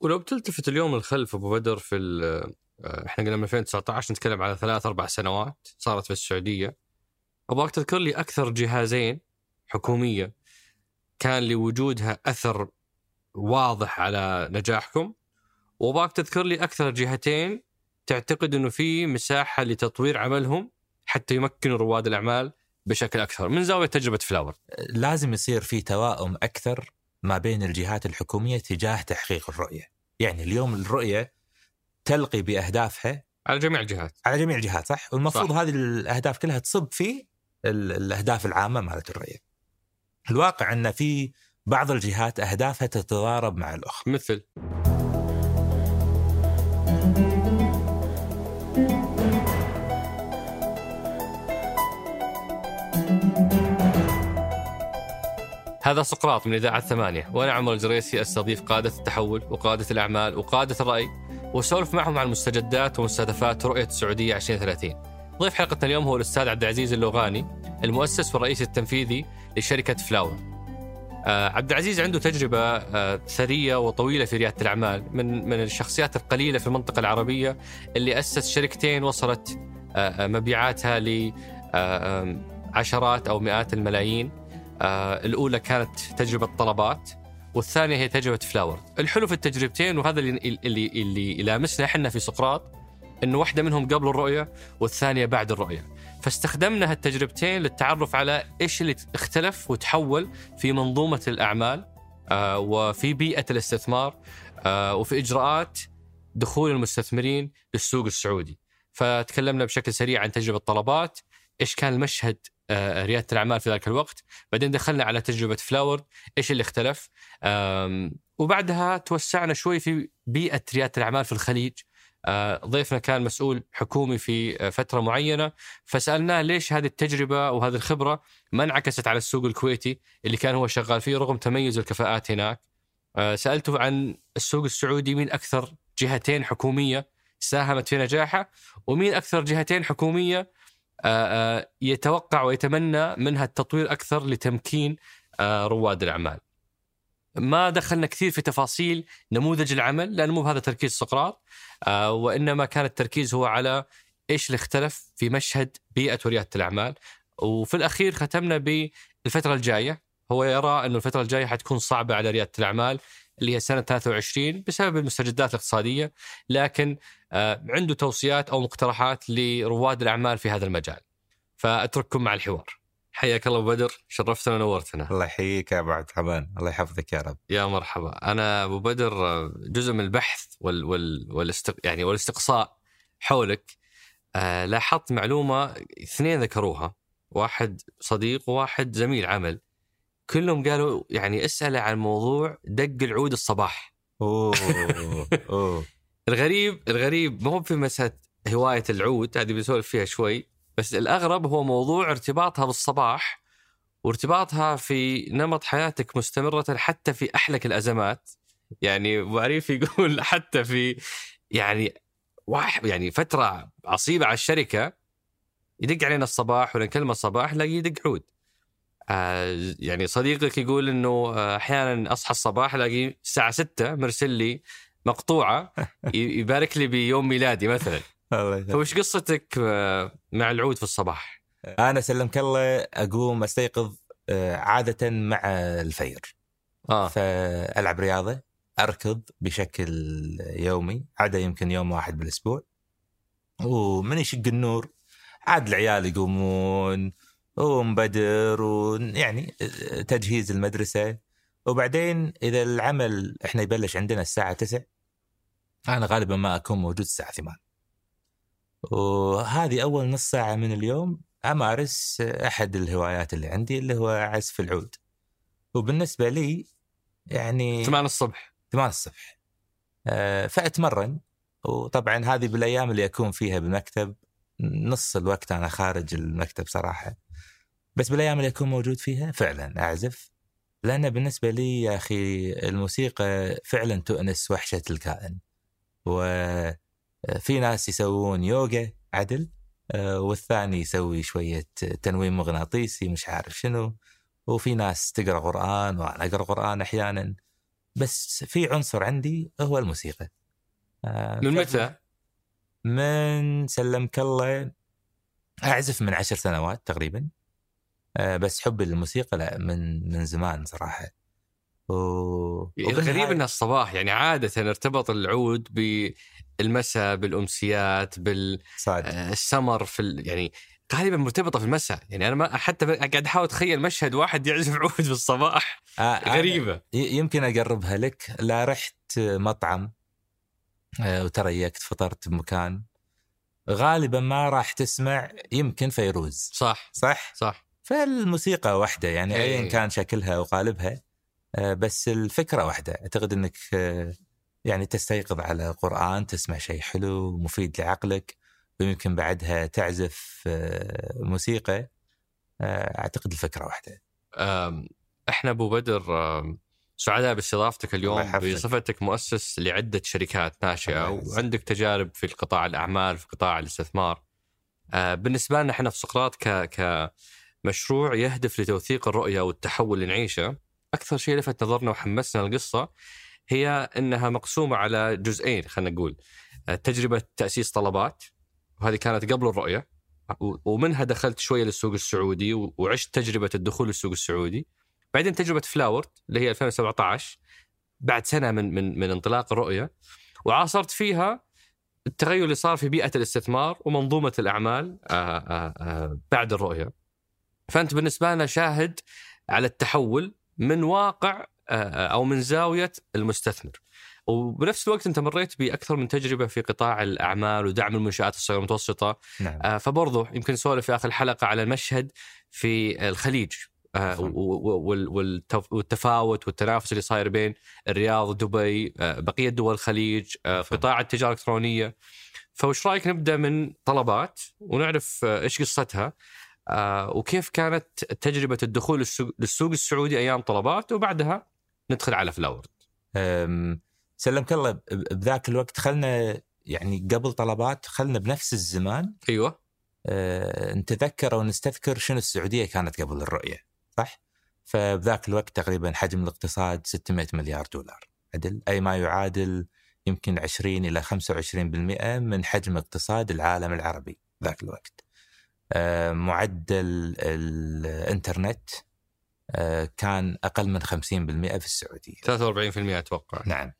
ولو بتلتفت اليوم للخلف أبو بدر في آه، إحنا قلنا من 2019 نتكلم على ثلاث أربع سنوات صارت في السعودية أبغاك تذكر لي أكثر جهازين حكومية كان لوجودها أثر واضح على نجاحكم وأبغاك تذكر لي أكثر جهتين تعتقد إنه في مساحة لتطوير عملهم حتى يمكنوا رواد الأعمال بشكل أكثر من زاوية تجربة فلاور. لازم يصير في توائم أكثر ما بين الجهات الحكومية تجاه تحقيق الرؤية. يعني اليوم الرؤية تلقي بأهدافها على جميع الجهات على جميع الجهات صح؟ والمفروض صح. هذه الأهداف كلها تصب في الأهداف العامة مالت الرؤية. الواقع أن في بعض الجهات أهدافها تتضارب مع الأخرى. مثل هذا سقراط من إذاعة ثمانية. وأنا عمر الجريسي أستضيف قادة التحول وقادة الأعمال وقادة الرأي وأسولف معهم عن مستجدات ومستهدفات رؤية السعودية 2030 ضيف حلقتنا اليوم هو الأستاذ عبد العزيز اللوغاني المؤسس والرئيس التنفيذي لشركة فلاور. آه عبد العزيز عنده تجربة آه ثرية وطويلة في ريادة الأعمال من من الشخصيات القليلة في المنطقة العربية اللي أسس شركتين وصلت آه, مبيعاتها لعشرات أو مئات الملايين. آه الأولى كانت تجربة طلبات والثانية هي تجربة فلاور. الحلو في التجربتين وهذا اللي اللي اللي يلامسنا إحنا في سقراط انه واحدة منهم قبل الرؤية والثانية بعد الرؤية. فاستخدمنا هالتجربتين للتعرف على إيش اللي اختلف وتحول في منظومة الأعمال آه وفي بيئة الاستثمار آه وفي إجراءات دخول المستثمرين للسوق السعودي. فتكلمنا بشكل سريع عن تجربة طلبات إيش كان المشهد ريادة الأعمال في ذاك الوقت. بعدين دخلنا على تجربة Floward إيش اللي اختلف؟ وبعدها توسعنا شوي في بيئة ريادة الأعمال في الخليج. آه، ضيفنا كان مسؤول حكومي في آه، فترة معينة فسألناه ليش هذه التجربة وهذه الخبرة ما انعكست على السوق الكويتي اللي كان هو شغال فيه رغم تميز الكفاءات هناك. سالته عن السوق السعودي مين أكثر جهتين حكومية ساهمت في نجاحه ومين أكثر جهتين حكومية آه، آه، يتوقع ويتمنى منها التطوير أكثر لتمكين آه، رواد الأعمال. ما دخلنا كثير في تفاصيل نموذج العمل لأنه مو بهذا تركيز سقراط وإنما كان التركيز هو على إيش اللي اختلف في مشهد بيئة وريادة الأعمال. وفي الأخير ختمنا بالفترة الجاية. هو يرى أنه الفترة الجاية حتكون صعبة على ريادة الأعمال اللي هي سنه 23 بسبب المستجدات الاقتصادية. لكن آه، عنده توصيات أو مقترحات لرواد الأعمال في هذا المجال. فأترككم مع الحوار. حياك الله أبو بدر شرفتنا ونورتنا. الله يحييك يا أبو عبد الرحمن، الله يحفظك يا رب. يا مرحبا، أنا أبو بدر آه، جزء من البحث وال وال والاستق... يعني والاستقصاء حولك آه لاحظت معلومة اثنين ذكروها واحد صديق وواحد زميل عمل كلهم قالوا يعني اسأله عن موضوع دق العود الصباح أوه أوه الغريب الغريب مو في مسألة هواية العود هذه بنسولف فيها شوي بس الأغرب هو موضوع ارتباطها بالصباح وارتباطها في نمط حياتك مستمرة حتى في أحلك الأزمات. يعني أبو عريف يقول حتى في يعني واحد يعني فترة عصيبة على الشركة يدق علينا الصباح ولا الصباح لا يدق عود. آه يعني صديقك يقول إنه أحيانا أصحى الصباح الاقي الساعة 6 مرسل لي مقطوعة يبارك لي بيوم ميلادي مثلا. فوش قصتك آه، مع العود في الصباح؟ أنا سلمك الله أقوم أستيقظ آه، عادة مع الفير. آه. فألعب رياضة أركض بشكل يومي عدا يمكن يوم واحد بالأسبوع. ومن يشق النور عاد العيال يقومون ومبدر ويعني تجهيز المدرسة. وبعدين إذا العمل إحنا يبلش عندنا الساعة 9 أنا غالبا ما أكون موجود الساعة 8 وهذه أول نص ساعة من اليوم امارس أحد الهوايات اللي عندي اللي هو عزف العود. وبالنسبة لي يعني 8 الصبح. 8 الصبح. آه، فأتمرن. وطبعا هذه بالأيام اللي أكون فيها بالمكتب نص الوقت أنا خارج المكتب صراحة. بس بالأيام اللي أكون موجود فيها فعلا أعزف. لأن بالنسبة لي يا أخي الموسيقى فعلا تؤنس وحشة الكائن. وفي ناس يسوون يوغا عدل آه، والثاني يسوي شوية تنويم مغناطيسي مش عارف شنو. وفي ناس تقرأ قرآن وأنا أقرأ قرآن أحيانا. بس في عنصر عندي هو الموسيقى. آه من متى؟ من سلمك الله أعزف من عشر سنوات تقريبا. آه بس حبي للموسيقى لا من من زمان صراحة. و... الغريب ان الصباح يعني عادة ارتبط العود بالمساء بالأمسيات بالسمر في ال... يعني غالبا مرتبطة في المساء. يعني أنا ما حتى قاعد أحاول أتخيل مشهد واحد يعزف عود في الصباح. آه غريبة. يمكن أقربها لك. لا رحت مطعم آه وتريكت فطرت بمكان غالبا ما راح تسمع يمكن فيروز. صح. صح؟ صح. فالموسيقى واحدة يعني ايا أي. كان شكلها وقالبها. آه بس الفكرة واحدة. أعتقد إنك آه يعني تستيقظ على قرآن تسمع شيء حلو مفيد لعقلك ويمكن بعدها تعزف آه، موسيقى. آه، أعتقد الفكرة واحدة. إحنا أبو بدر سعداء باستضافتك اليوم. بصفتك مؤسس لعدة شركات ناشئة وعندك تجارب في القطاع الأعمال في قطاع الاستثمار. آه، بالنسبة لنا إحنا في سقراط ك كمشروع يهدف لتوثيق الرؤية والتحول اللي نعيشه. أكثر شيء لفت نظرنا وحمسنا القصة هي إنها مقسومة على جزئين خلينا نقول تجربة تأسيس طلبات وهذه كانت قبل الرؤية ومنها دخلت شوية للسوق السعودي وعشت تجربة الدخول للسوق السعودي بعدين تجربة فلاورد اللي هي 2017 بعد سنة من من من انطلاق الرؤية وعاصرت فيها التغير اللي صار في بيئة الاستثمار ومنظومة الأعمال آآ آه، آآ آه، بعد الرؤية. فأنت بالنسبة لنا شاهد على التحول من واقع آه، أو من زاوية المستثمر. وبنفس الوقت أنت مريت بأكثر من تجربة في قطاع الأعمال ودعم المنشآت الصغيرة والمتوسطه نعم. آه فبرضه يمكن نسولف في آخر الحلقة على المشهد في الخليج. آه والتفاوت والتنافس اللي صاير بين الرياض ودبي آه بقية دول الخليج آه قطاع التجارة الإلكترونية. فوش رأيك نبدأ من طلبات ونعرف إيش قصتها؟ وكيف كانت تجربة الدخول للسوق السعودي أيام طلبات وبعدها ندخل على فلاورد. سلمك الله بذاك الوقت خلنا يعني قبل طلبات خلنا بنفس الزمان. أيوه. أه نتذكر أو نستذكر شنو السعودية كانت قبل الرؤية صح؟ فبذاك الوقت تقريبا حجم الاقتصاد 600 مليار دولار. عدل؟ أي ما يعادل يمكن 20 إلى 25% من حجم اقتصاد العالم العربي ذاك الوقت. أه معدل الانترنت أه كان أقل من 50% في السعودية. 43% أتوقع. نعم.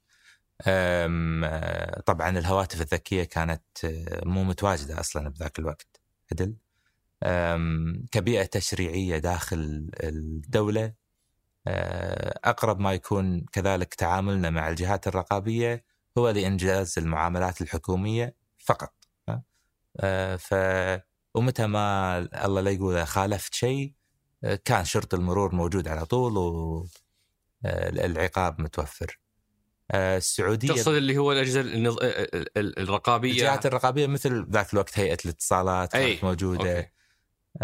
طبعا الهواتف الذكية كانت آه، مو متواجدة أصلا بذاك الوقت عدل كبيئة تشريعية داخل الدولة آه، أقرب ما يكون كذلك تعاملنا مع الجهات الرقابية هو لإنجاز المعاملات الحكومية فقط آه، ف ومتى ما الله لا يقول خالفت شيء كان شرط المرور موجود على طول والعقاب متوفر. آه، السعودية تقصد اللي هو الأجهزة الرقابية؟ الجهات الرقابية مثل ذاك الوقت هيئة الاتصالات كانت أي. موجودة. أوكي.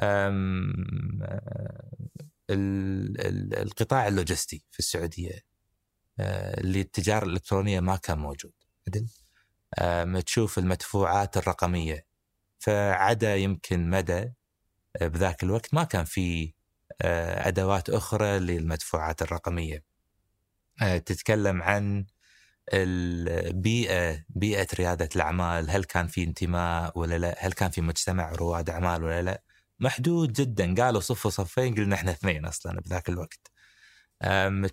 أم آه، القطاع اللوجستي في السعودية آه، اللي التجارة الإلكترونية ما كان موجود. عدل؟ تشوف المدفوعات الرقمية. فعدا يمكن مدى بذاك الوقت ما كان في أدوات أخرى للمدفوعات الرقمية. تتكلم عن البيئة بيئة ريادة الأعمال هل كان في انتماء ولا لا؟ هل كان في مجتمع رواد أعمال ولا لا؟ محدود جدا. قالوا صفوا صفين قلنا إحنا اثنين أصلا بذاك الوقت.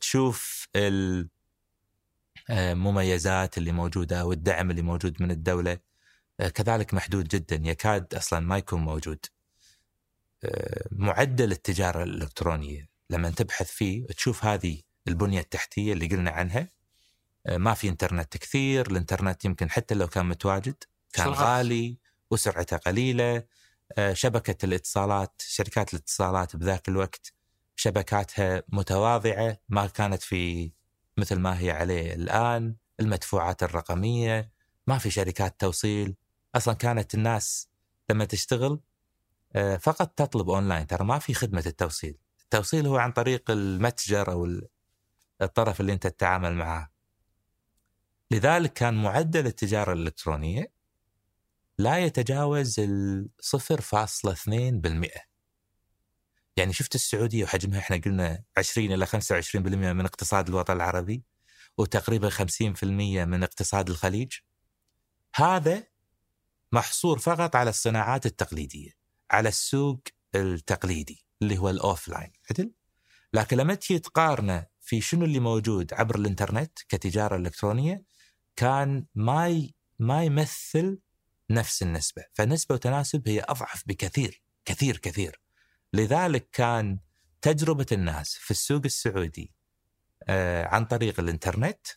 تشوف المميزات اللي موجودة والدعم اللي موجود من الدولة. أه، كذلك محدود جدا يكاد أصلا ما يكون موجود. أه، معدل التجارة الإلكترونية لما تبحث فيه تشوف هذه البنية التحتية اللي قلنا عنها. آه، ما في إنترنت كثير الإنترنت يمكن حتى لو كان متواجد كان. غالي وسرعته قليلة. آه، شبكة الاتصالات شركات الاتصالات بذاك الوقت شبكاتها متواضعة ما كانت في مثل ما هي عليه الآن المدفوعات الرقمية ما في شركات توصيل. أصلا كانت الناس لما تشتغل آه، فقط تطلب أونلاين. ترى ما في خدمة التوصيل. التوصيل هو عن طريق المتجر أو الطرف اللي أنت تتعامل معه لذلك كان معدل التجارة الإلكترونية لا يتجاوز ال 0.2% يعني شفت السعودية وحجمها إحنا قلنا 20 إلى 25% من اقتصاد الوطن العربي وتقريبا 50% من اقتصاد الخليج. هذا محصور فقط على الصناعات التقليدية على السوق التقليدي اللي هو ال offline عدل لكن لما تجي تقارنه في شنو اللي موجود عبر الإنترنت كتجارة إلكترونية كان ما ما يمثل نفس النسبة، فنسبة وتناسب هي أضعف بكثير كثير كثير. لذلك كان تجربة الناس في السوق السعودي آه عن طريق الإنترنت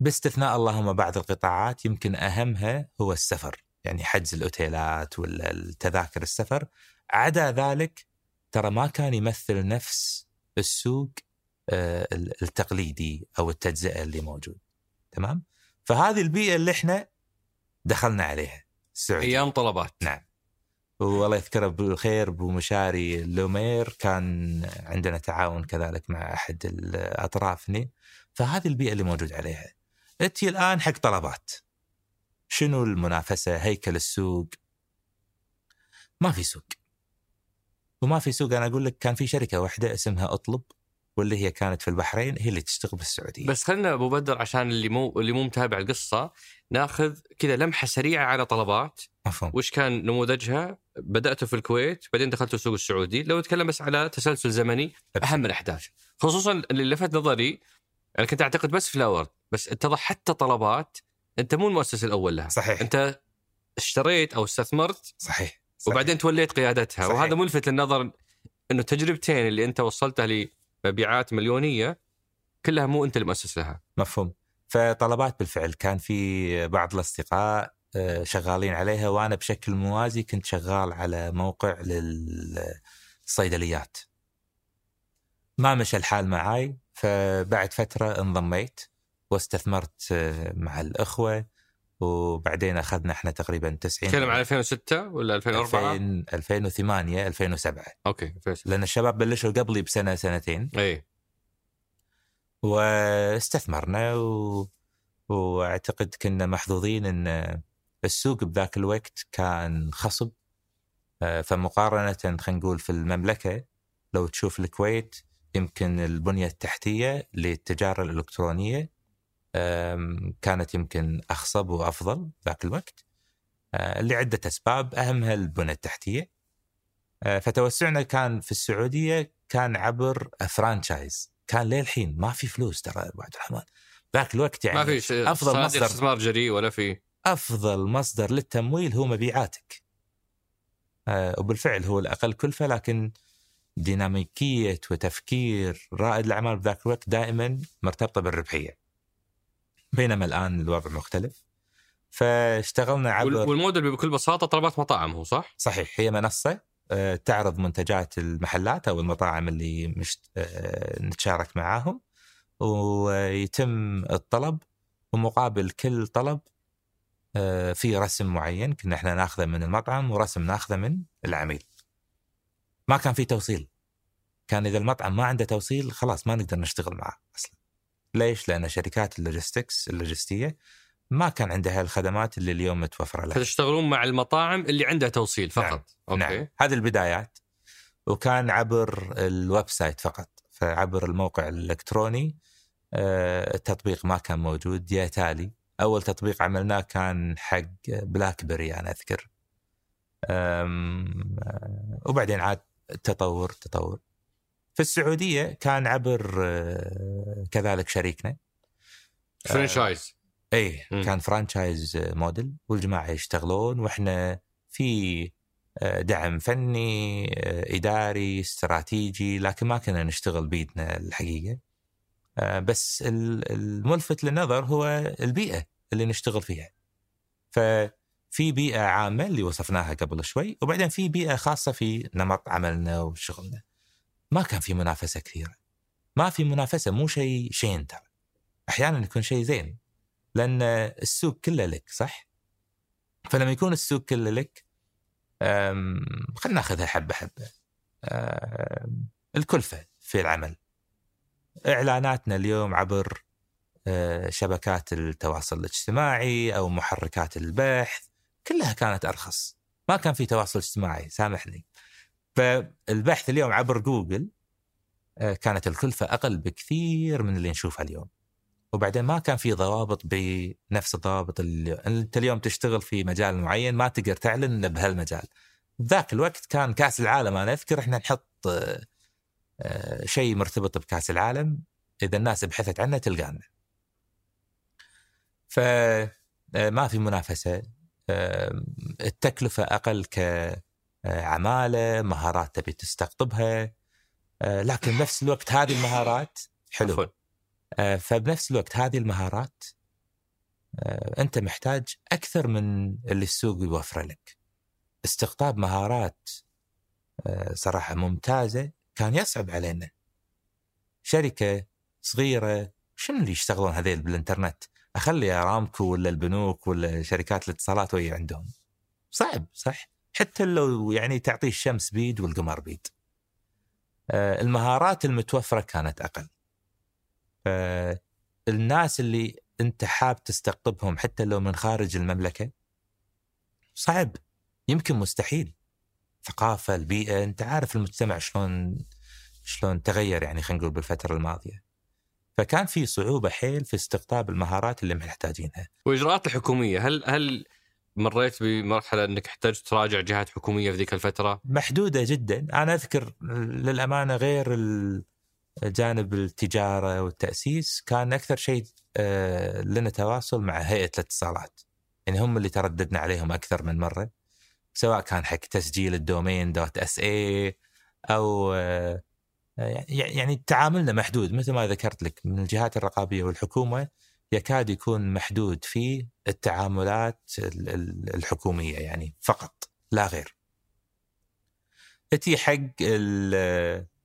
باستثناء اللهم بعض القطاعات يمكن أهمها هو السفر، يعني حجز الأوتيلات ولا التذاكر السفر، عدا ذلك ترى ما كان يمثل نفس السوق آه التقليدي أو التجزئة اللي موجود. تمام؟ فهذه البيئة اللي إحنا دخلنا عليها السعودية. أيام طلبات. نعم. والله يذكره بالخير أبو مشاري لومير كان عندنا تعاون كذلك مع أحد الاطراف هنا فهذه البيئة اللي موجود عليها. أنت الآن حق طلبات. شنو المنافسة؟ هيكل السوق. ما في سوق. وما في سوق أنا أقول لك كان في شركة واحدة اسمها أطلب واللي هي كانت في البحرين هي اللي تشتغل بالسعودية. بس خلينا أبو بدر عشان اللي مو اللي مو متابع القصة ناخذ كذا لمحة سريعة على طلبات. مفهوم. وش كان نموذجها؟ بدأته في الكويت بعدين دخلت السوق السعودي. لو نتكلم بس على تسلسل زمني أهم الأحداث. خصوصا اللي لفت نظري أنا كنت أعتقد بس فلاور بس اتضح حتى طلبات انت مو المؤسس الأول لها. صحيح. انت اشتريت أو استثمرت صحيح, صحيح. وبعدين توليت قيادتها. صحيح. وهذا ملفت للنظر إنه التجربتين اللي أنت وصلتها لمبيعات مليونية كلها مو أنت المؤسس لها. مفهوم. فطلبات بالفعل. كان في بعض الأصدقاء آه، شغالين عليها وأنا بشكل موازي كنت شغال على موقع للصيدليات. ما مشى الحال معاي. فبعد فترة انضميت. واستثمرت آه، مع الأخوة وبعدين أخذنا إحنا تقريبا 90 تتكلم على 2006 ولا 2004 2008 2007 أوكي 2006. لأن الشباب بلشوا قبلي بسنة سنتين. اي واستثمرنا و... وأعتقد كنا محظوظين إن السوق بذاك الوقت كان خصب. آه، فمقارنة خلينا نقول في المملكة لو تشوف الكويت يمكن البنية التحتية للتجارة الإلكترونية كانت يمكن أخصب وأفضل ذاك الوقت. آه، لعدة أسباب أهمها البنيه التحتية. آه، فتوسعنا كان في السعودية كان عبر فرانشايز. كان للحين ما في فلوس ترى أبو عبد الرحمن. ذاك الوقت يعني ما في أفضل مصدر استثمار جريء ولا في. أفضل مصدر للتمويل هو مبيعاتك. آه وبالفعل هو الأقل كلفة لكن ديناميكية وتفكير رائد الأعمال بذاك الوقت دائما مرتبطة بالربحية. بينما الآن الوضع مختلف فاشتغلنا عبر والموديل بكل بساطة طلبات مطاعم هو صح؟ صحيح هي منصة آه، تعرض منتجات المحلات أو المطاعم اللي مش آه، نتشارك معاهم ويتم الطلب ومقابل كل طلب آه، في رسم معين كنا إحنا ناخذه من المطعم ورسم ناخذه من العميل. ما كان في توصيل. كان إذا المطعم ما عنده توصيل خلاص ما نقدر نشتغل معه أصلا. ليش؟ لأن شركات ال logistics اللوجستية ما كان عندها الخدمات اللي اليوم متوفرة لها. فتشتغلون مع المطاعم اللي عندها توصيل فقط. نعم. okay. نعم. هذه البدايات وكان عبر ال website فقط فعبر الموقع الإلكتروني آه، التطبيق ما كان موجود إلا تالي أول تطبيق عملناه كان حق بلاك بيري أنا أذكر آه، وبعدين عاد تطور تطور في السعودية كان عبر آه، كذلك شريكنا franchise اي كان franchise model والجماعة يشتغلون وإحنا في دعم فني إداري استراتيجي لكن ما كنا نشتغل بيدنا الحقيقة آه، بس الملفت للنظر هو البيئة اللي نشتغل فيها. ففي بيئة عامة اللي وصفناها قبل شوي وبعدين في بيئة خاصة في نمط عملنا وشغلنا. ما كان في منافسة كثيرة. ما في منافسة مو شيء شين ترى. أحيانا يكون شيء زين لأن السوق كله لك صح؟ فلما يكون السوق كله لك خلينا ناخذها حبة حبة. الكلفة في العمل إعلاناتنا اليوم عبر شبكات التواصل الاجتماعي أو محركات البحث كلها كانت أرخص ما كان في تواصل اجتماعي سامحني فالبحث اليوم عبر جوجل آه، كانت الكلفة أقل بكثير من اللي نشوفها اليوم. وبعدين ما كان في ضوابط بنفس الضوابط اللي أنت اليوم تشتغل في مجال معين ما تقدر تعلن بهالمجال. ذاك الوقت كان كأس العالم أنا أذكر إحنا نحط آه، شيء مرتبط بكأس العالم إذا الناس بحثت عنه تلقانا. فما في منافسة التكلفة أقل كعماله مهارات تبي تستقطبها. لكن بنفس الوقت هذه المهارات حلو. فبنفس الوقت هذه المهارات أنت محتاج أكثر من اللي السوق يوفره لك. استقطاب مهارات صراحة ممتازة كان يصعب علينا. شركة صغيرة شنو اللي يشتغلون هذيل بالإنترنت؟ أخلي أرامكو ولا البنوك ولا شركات الاتصالات وهي عندهم؟ صعب صح؟ حتى لو يعني تعطيه الشمس بيد والقمر بيد. آه، المهارات المتوفرة كانت أقل. الناس اللي أنت حاب تستقطبهم حتى لو من خارج المملكة صعب يمكن مستحيل. الثقافه البيئة أنت عارف المجتمع شلون شلون تغير يعني خلينا نقول بالفترة الماضية. فكان في صعوبة حيل في استقطاب المهارات اللي محتاجينها. وإجراءات الحكومية هل هل مريت بمرحلة إنك احتجت تراجع جهات حكومية في ذيك الفترة؟ محدودة جدا، أنا أذكر للأمانة غير جانب التجارة والتأسيس كان أكثر شيء آه، لنا تواصل مع هيئة الاتصالات. يعني هم اللي ترددنا عليهم أكثر من مرة سواء كان حق تسجيل ال domain dot SA أو آه، يعني تعاملنا محدود مثل ما ذكرت لك من الجهات الرقابية والحكومة يكاد يكون محدود في التعاملات الحكومية يعني فقط لا غير. تي حق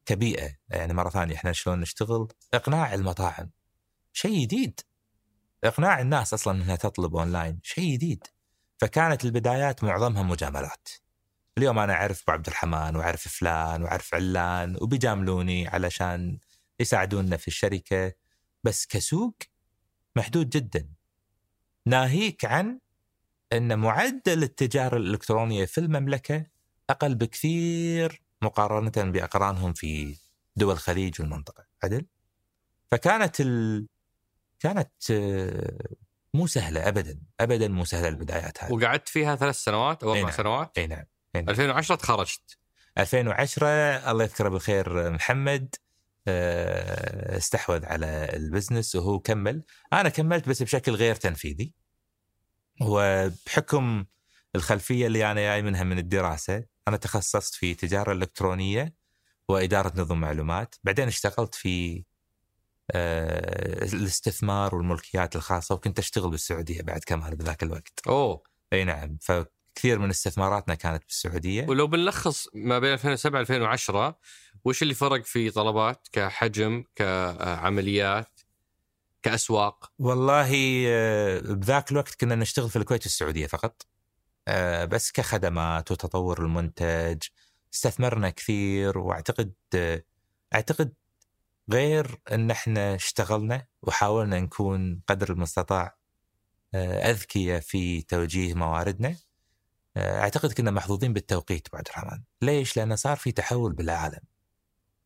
كبيئة يعني مرة ثانية إحنا شلون نشتغل؟ إقناع المطاعم. شيء جديد. إقناع الناس أصلا إنها تطلب أونلاين. شيء جديد. فكانت البدايات معظمها مجاملات. اليوم أنا أعرف أبو عبد الرحمن وأعرف فلان وأعرف علان وبيجاملوني علشان يساعدونا في الشركة. بس كسوق محدود جدا. ناهيك عن أن معدل التجارة الإلكترونية في المملكة أقل بكثير مقارنة بأقرانهم في دول الخليج والمنطقة. عدل؟ فكانت ال... كانت آه، مو سهلة ابدا ابدا مو سهلة البدايات هذه. وقعدت فيها ثلاث سنوات أو أربع نعم. سنوات؟ إي نعم 2010 تخرجت. 2010 الله يذكره بالخير محمد استحوذ على البزنس وهو كمل. أنا كملت بس بشكل غير تنفيذي. وبحكم الخلفية اللي أنا جاي منها من الدراسة أنا تخصصت في تجارة إلكترونية وإدارة نظم معلومات. بعدين اشتغلت في آه، الاستثمار والملكيات الخاصة وكنت أشتغل بالسعودية بعد كمان بذاك الوقت. أوه. أي نعم. ف كثير من استثماراتنا كانت بالسعودية. ولو بنلخص ما بين 2007 2010 وش اللي فرق في طلبات كحجم كعمليات كأسواق؟ والله آه، بذاك الوقت كنا نشتغل في الكويت والسعودية فقط آه، بس كخدمات وتطور المنتج استثمرنا كثير وأعتقد آه، أعتقد غير إن إحنا اشتغلنا وحاولنا نكون قدر المستطاع أذكياء في توجيه مواردنا أعتقد كنا محظوظين بالتوقيت بعد الرحمن ليش؟ لأنه صار في تحول بالعالم.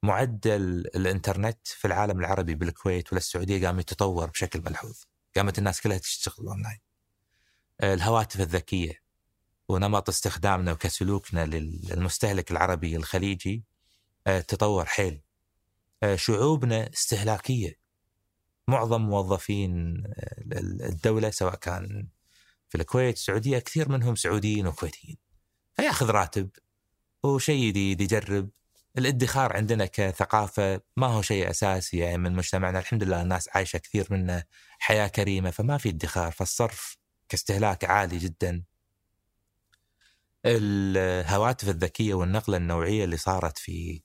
معدل الإنترنت في العالم العربي بالكويت والسعوديه قام يتطور بشكل ملحوظ. قامت الناس كلها تشتغل أونلاين. الهواتف الذكية ونمط استخدامنا وكسلوكنا للمستهلك العربي الخليجي آه، تطور حيل. آه، شعوبنا استهلاكية. معظم موظفين آه، الدولة سواء كان في الكويت السعودية كثير منهم سعوديين وكويتيين. فياخذ راتب وشيء جديد يجرب الادخار عندنا كثقافة ما هو شيء أساسي يعني من مجتمعنا. الحمد لله الناس عايشة كثير منه حياة كريمة فما في ادخار فالصرف كاستهلاك عالي جدا. الهواتف الذكية والنقلة النوعية اللي صارت في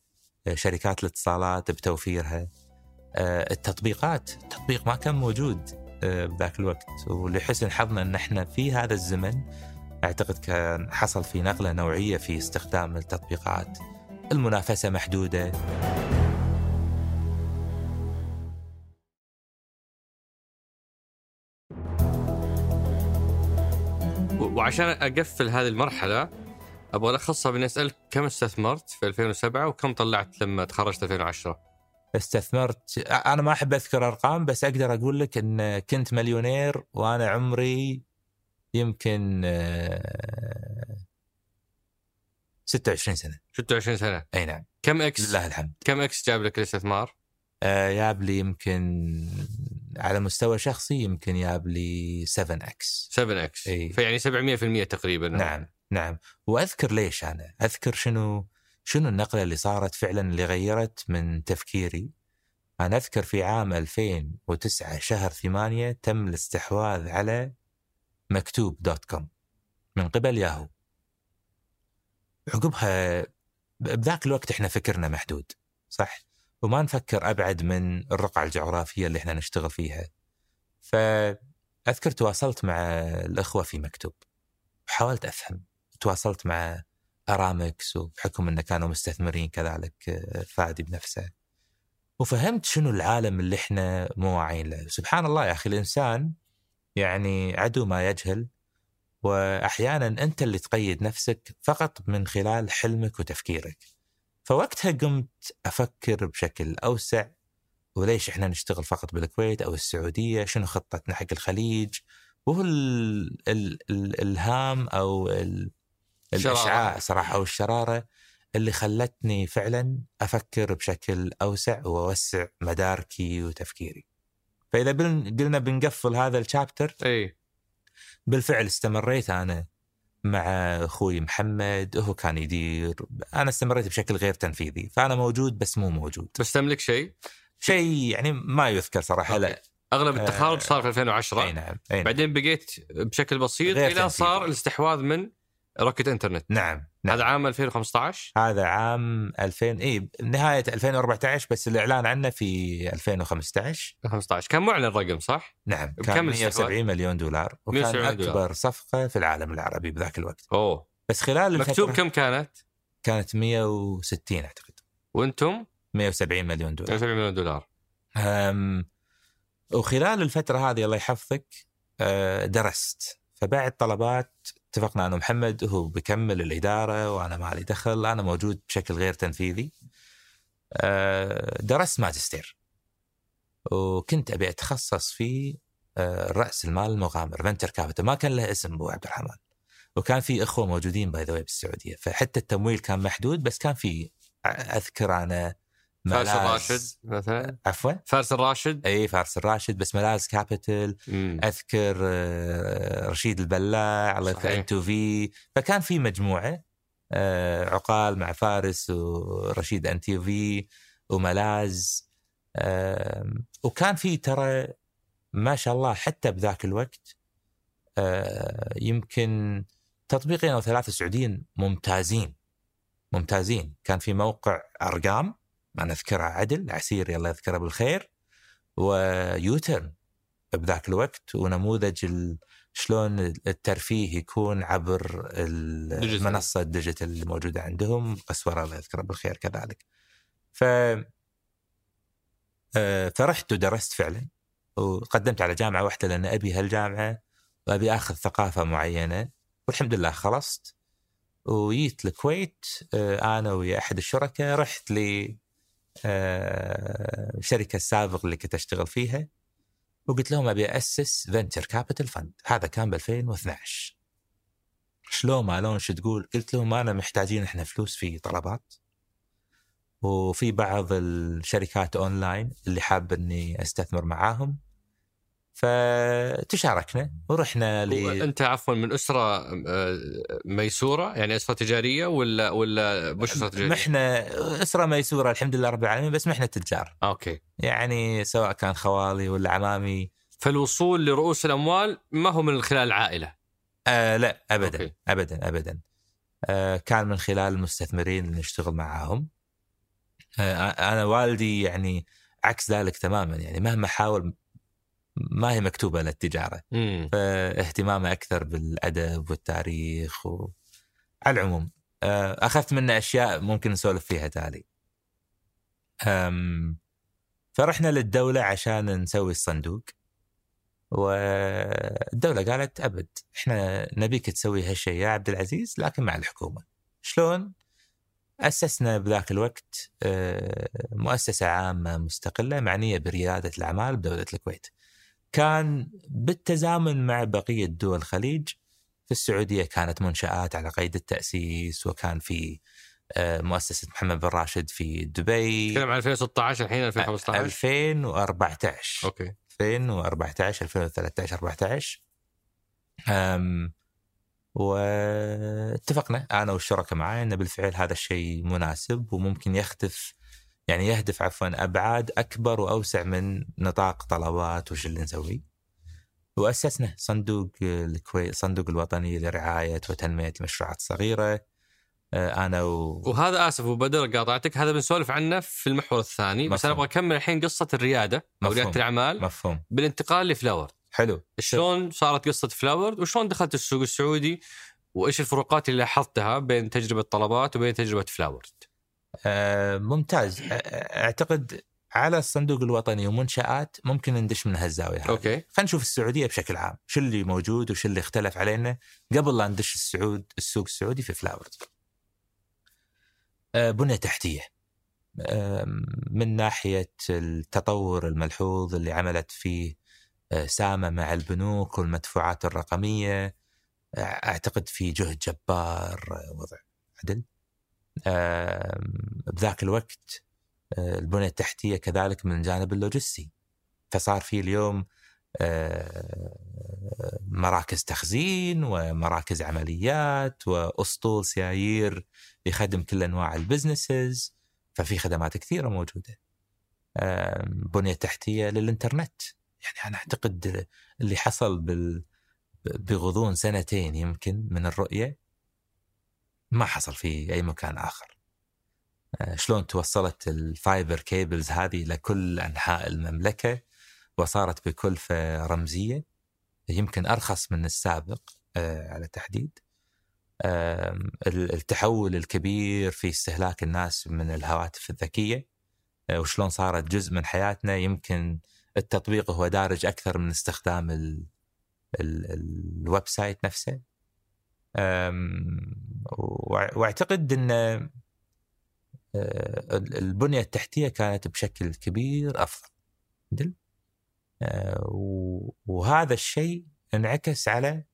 شركات الاتصالات بتوفيرها. التطبيقات التطبيق ما كان موجود بذاك الوقت ولحسن حظنا إن إحنا في هذا الزمن أعتقد كان حصل في نقلة نوعية في استخدام التطبيقات. المنافسة محدودة. وعشان أقفل هذه المرحلة أبغى الخصها باني أسألك كم استثمرت في 2007 وكم طلعت لما تخرجت 2010 استثمرت أنا ما أحب أذكر أرقام بس أقدر أقول لك إن كنت مليونير وأنا عمري يمكن 26 سنة. 26 سنة. أي نعم. كم X لله الحمد. كم X جاب لك الاستثمار؟ آه جاب لي يمكن على مستوى شخصي يمكن جاب لي 7 X. 7 X. أي. فيعني 700% تقريبا. نعم نعم. وأذكر ليش أنا؟ أذكر شنو شنو النقلة اللي صارت فعلا اللي غيرت من تفكيري؟ أنا أذكر في عام 2009 شهر 8 تم الاستحواذ على مكتوب dot com من قبل ياهو. عقبها بذاك الوقت إحنا فكرنا محدود صح؟ وما نفكر أبعد من الرقعة الجغرافية اللي إحنا نشتغل فيها. فأذكر تواصلت مع الأخوة في مكتوب وحاولت أفهم. تواصلت مع أرامكس وبحكم انه كانوا مستثمرين كذلك فادي بنفسه. وفهمت شنو العالم اللي إحنا مو واعيين له. سبحان الله يا أخي الإنسان يعني عدو ما يجهل وأحيانا أنت اللي تقيد نفسك فقط من خلال حلمك وتفكيرك. فوقتها قمت أفكر بشكل أوسع وليش إحنا نشتغل فقط بالكويت أو السعودية؟ شنو خطتنا حق الخليج؟ وهو ال ال الإلهام أو ال الإشعاع صراحة أو الشرارة اللي خلتني فعلا أفكر بشكل أوسع وأوسع مداركي وتفكيري. فإذا قلنا بنقفل هذا الشابتر اي بالفعل استمريت أنا مع أخوي محمد هو كان يدير أنا استمريت بشكل غير تنفيذي فأنا موجود بس مو موجود بس تملك شيء؟ شيء يعني ما يذكر صراحة okay. لا أغلب التخارج صار في 2010 أي نعم أي نعم. بعدين بقيت بشكل بسيط إلى صار الاستحواذ من روكيت انترنت. نعم, نعم. هذا عام 2015 هذا عام 2000 إي نهاية 2014 بس الإعلان عنه في 2015 2015 كان معلن الرقم صح؟ نعم كان 170 مليون دولار وكان اكبر دولار. صفقة في العالم العربي بذاك الوقت. أوه. بس خلال مكتوب كم كانت؟ كانت 160 أعتقد. وأنتم؟ 170 مليون دولار. 170 مليون دولار. أم وخلال الفترة هذه الله يحفظك أه، درست. فبعد طلبات اتفقنا أنا ومحمد هو بيكمل الإدارة وأنا ما لي دخل أنا موجود بشكل غير تنفيذي. آه، درست ماجستير. وكنت أبي أتخصص في آه، رأس المال المغامر venture capital ما كان له اسم أبو عبد الرحمن. وكان في إخوة موجودين by the بالسعودية. فحتى التمويل كان محدود بس كان في أذكر أنا فارس الراشد مثلا. عفوا. فارس الراشد. إي فارس الراشد بس ملاز كابيتال. أذكر آه، رشيد البلاع الله يذكر انتو في. فكان في مجموعة آه، عقال مع فارس ورشيد N2V وملاز وكان في ترى ما شاء الله حتى بذاك الوقت آه، يمكن تطبيقين أو ثلاثة سعوديين ممتازين. ممتازين. كان في موقع أرقام ما نذكرها عدل عسيري الله يذكره بالخير. و يوتيرن بذاك الوقت ونموذج شلون الترفيه يكون عبر المنصه ال digital الموجودة عندهم. قسوره الله يذكره بالخير كذلك. ف آه، فرحت ودرست فعلا وقدمت على جامعة واحدة لأن أبي هالجامعة وأبي آخذ ثقافة معينة. والحمد لله خلصت. وجيت الكويت آه، أنا ويا أحد الشركاء رحت لي الشركة آه، السابقه اللي كنت أشتغل فيها وقلت لهم أبي أسس venture capital fund هذا كان ب 2012 شلون ما لون شو تقول؟ قلت لهم أنا محتاجين إحنا فلوس في طلبات. وفي بعض الشركات اونلاين اللي حاب إني أستثمر معاهم. فتشاركنا ورحنا ل أنت عفوا من أسرة آه، ميسورة يعني أسرة تجارية ولا ولا مش أسرة تجارية؟ محنا أسرة ميسورة الحمد لله رب العالمين بس محنا تجار. okay. يعني سواء كان خوالي ولا عمامي. فالوصول لرؤوس الأموال ما هو من خلال العائلة. آه لا ابدا okay. ابدا ابدا. آه كان من خلال المستثمرين اللي نشتغل معاهم. آه أنا والدي يعني عكس ذلك تماما يعني مهما حاول ما هي مكتوبة للتجارة. فاهتمامه أكثر بالأدب والتاريخ و... على العموم. آه، أخذت منه أشياء ممكن نسولف فيها تالي. فرحنا للدولة عشان نسوي الصندوق. والدولة قالت أبد إحنا نبيك تسوي هالشيء يا عبد العزيز لكن مع الحكومة. شلون؟ أسسنا بذاك الوقت آه، مؤسسة عامة مستقلة معنية بريادة الأعمال بدولة الكويت. كان بالتزامن مع بقية دول الخليج في السعودية كانت منشآت على قيد التأسيس وكان في آه، مؤسسة محمد بن راشد في دبي. تتكلم عن 2016 الحين 2015 2014 أوكي. 2014 2013 14 أم واتفقنا أنا والشركاء معي إن بالفعل هذا الشيء مناسب وممكن يختف يعني يهدف عفوا أبعاد أكبر وأوسع من نطاق طلبات وش اللي نسويه. وأسسنا صندوق الكويت صندوق الوطني لرعاية وتنمية المشروعات الصغيرة. آه، أنا و... وهذا آسف وبدر قاطعتك. هذا بنسولف عنه في المحور الثاني. مفهوم. بس أنا أبغى أكمل الحين قصة الريادة أو ريادة الأعمال. مفهوم. بالانتقال ل Floward حلو. شلون صارت قصة Floward وشلون دخلت السوق السعودي؟ وإيش الفروقات اللي لاحظتها بين تجربة طلبات وبين تجربة Floward ممتاز أعتقد على الصندوق الوطني ومنشآت ممكن ندش من هالزاويه هذه. okay خلينا نشوف السعودية بشكل عام، شو اللي موجود وش اللي اختلف علينا قبل لا ندش السعود السوق السعودي في Floward. آه، بنية تحتية. من ناحية التطور الملحوظ اللي عملت فيه آه، سامة مع البنوك والمدفوعات الرقمية أعتقد في جهد جبار آه، وضع عدل. بذاك الوقت البنية التحتية كذلك من الجانب اللوجستي فصار في اليوم مراكز تخزين ومراكز عمليات وأسطول سيايير يخدم كل أنواع ال businesses ففي خدمات كثيرة موجودة. بنية تحتية للإنترنت يعني أنا أعتقد اللي حصل بغضون سنتين يمكن من الرؤية ما حصل في أي مكان آخر. شلون توصلت ال fiber cables هذه لكل أنحاء المملكة وصارت بكلفة رمزية يمكن أرخص من السابق على التحديد التحول الكبير في استهلاك الناس من الهواتف الذكية آه، وشلون صارت جزء من حياتنا. يمكن التطبيق هو دارج أكثر من استخدام ال ال ال website نفسه. واعتقد إن آه، البنية التحتية كانت بشكل كبير أفضل. آه، وهذا الشيء انعكس على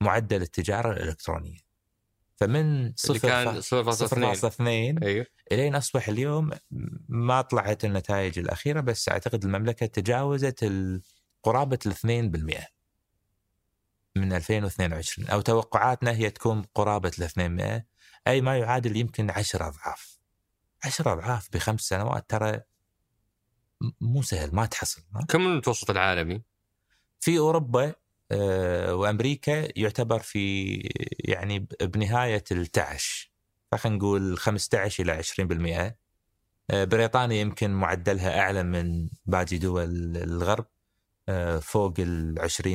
معدل التجارة الإلكترونية. فمن صفر كان 0.2 أيوه. إلين أصبح اليوم ما طلعت النتائج الأخيرة بس أعتقد المملكة تجاوزت قرابة ال 2% من 2022 أو توقعاتنا هي تكون قرابة ال 200 أي ما يعادل يمكن 10 أضعاف. 10 أضعاف بخمس سنوات ترى مو سهل ما تحصل كم المتوسط العالمي؟ في أوروبا آه، وأمريكا يعتبر في يعني بنهاية التعش. فخلينا نقول 15 إلى 20% آه، بريطانيا يمكن معدلها أعلى من باقي دول الغرب. فوق ال 20%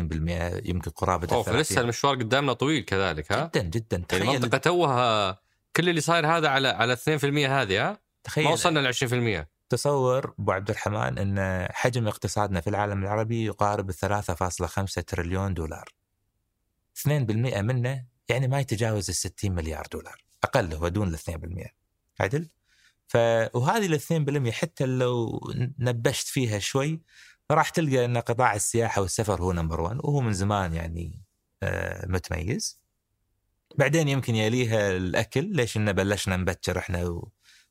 يمكن قرابة اوه فلسه المشوار قدامنا طويل كذلك ها؟ جدا جدا. يعني تخيل المنطقة توها كل اللي صاير هذا على على 2% هذه ها؟ تخيل. ما وصلنا ل 20% تصور أبو عبد الرحمن إن حجم اقتصادنا في العالم العربي يقارب 3.5 تريليون دولار. 2% منه يعني ما يتجاوز ال 60 مليار دولار. أقل هو دون ال 2% عدل؟ ف وهذه ال 2% حتى لو نبشت فيها شوي راح تلقى إن قطاع السياحة والسفر هو نمبر 1 وهو من زمان يعني آه، متميز. بعدين يمكن يليها الأكل ليش ان بلشنا نبكر إحنا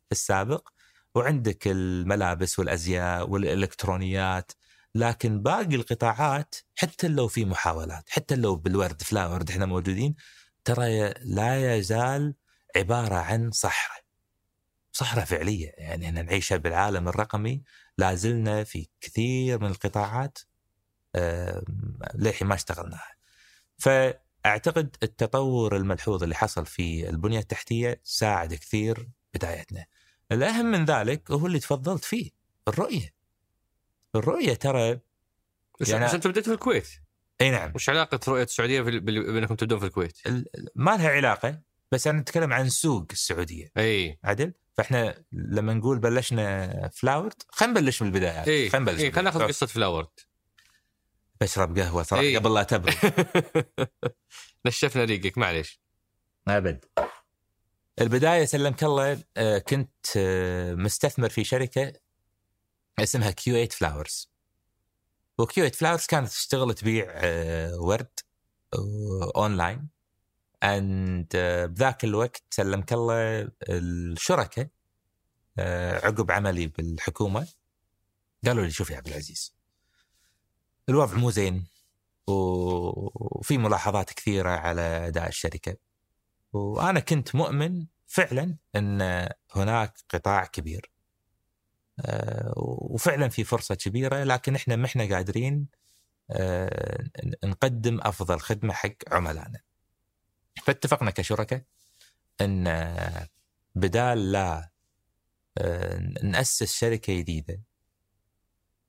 في السابق. وعندك الملابس والأزياء والإلكترونيات لكن باقي القطاعات حتى لو في محاولات حتى لو بالورد فلاورد إحنا موجودين ترى لا يزال عبارة عن صحراء. صحراء فعلية يعني إحنا نعيشها بالعالم الرقمي لا زلنا في كثير من القطاعات للحين ما اشتغلناها. فأعتقد التطور الملحوظ اللي حصل في البنية التحتية ساعد كثير بدايتنا. الأهم من ذلك هو اللي تفضلت فيه الرؤية. الرؤية ترى يعني بس أنتم بديتوا في الكويت؟ إي نعم. وش علاقة رؤية السعودية بأنكم تبدون في الكويت؟ ما لها علاقة بس أنا أتكلم عن سوق السعودية. إي. عدل؟ فاحنا لما نقول بلشنا Floward خلينا نبلش من البداية اي خلينا نبلش اي خلينا ناخذ قصة Floward. بشرب قهوة صراحة إيه؟ قبل لا تبرد. نشفنا ريقك معليش. أبد. البداية سلمك الله آه، كنت آه، مستثمر في شركة اسمها Q8 Flowers و Q8 Flowers كانت تشتغل تبيع آه، ورد online and بذاك الوقت سلمك الله الشركاء عقب عملي بالحكومة قالوا لي شوف يا عبد العزيز الوضع مو زين وفي ملاحظات كثيرة على أداء الشركة وأنا كنت مؤمن فعلا إن هناك قطاع كبير آه، وفعلا في فرصة كبيرة لكن إحنا ما إحنا قادرين آه، نقدم أفضل خدمة حق عملائنا. فاتفقنا كشركاء أن بدال لا آه، نأسس شركة جديدة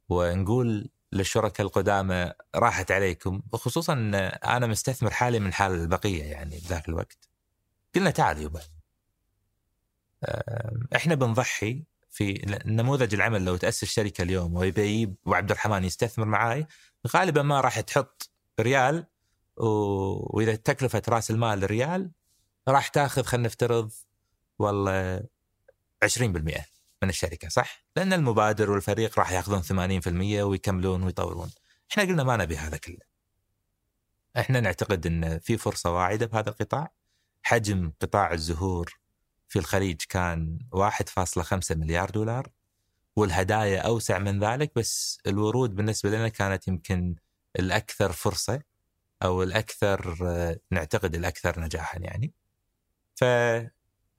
ونقول للشركاء القدامى راحت عليكم وخصوصا أنا مستثمر حالي من حال البقية يعني بذاك الوقت. قلنا تعال يبا إحنا بنضحي في نموذج العمل لو تأسس شركة اليوم ويبي يجيب وعبد الرحمن يستثمر معاي غالبا ما راح تحط ريال وإذا تكلفة رأس المال ريال راح تاخذ خلينا نفترض والله 20% من الشركة صح؟ لأن المبادر والفريق راح ياخذون 80% ويكملون ويطورون. إحنا قلنا ما نبي هذا كله. إحنا نعتقد إن في فرصة واعدة بهذا القطاع. حجم قطاع الزهور في الخليج كان 1.5 مليار دولار والهدايا أوسع من ذلك بس الورود بالنسبة لنا كانت يمكن الأكثر فرصة أو الأكثر نعتقد الأكثر نجاحا يعني. ف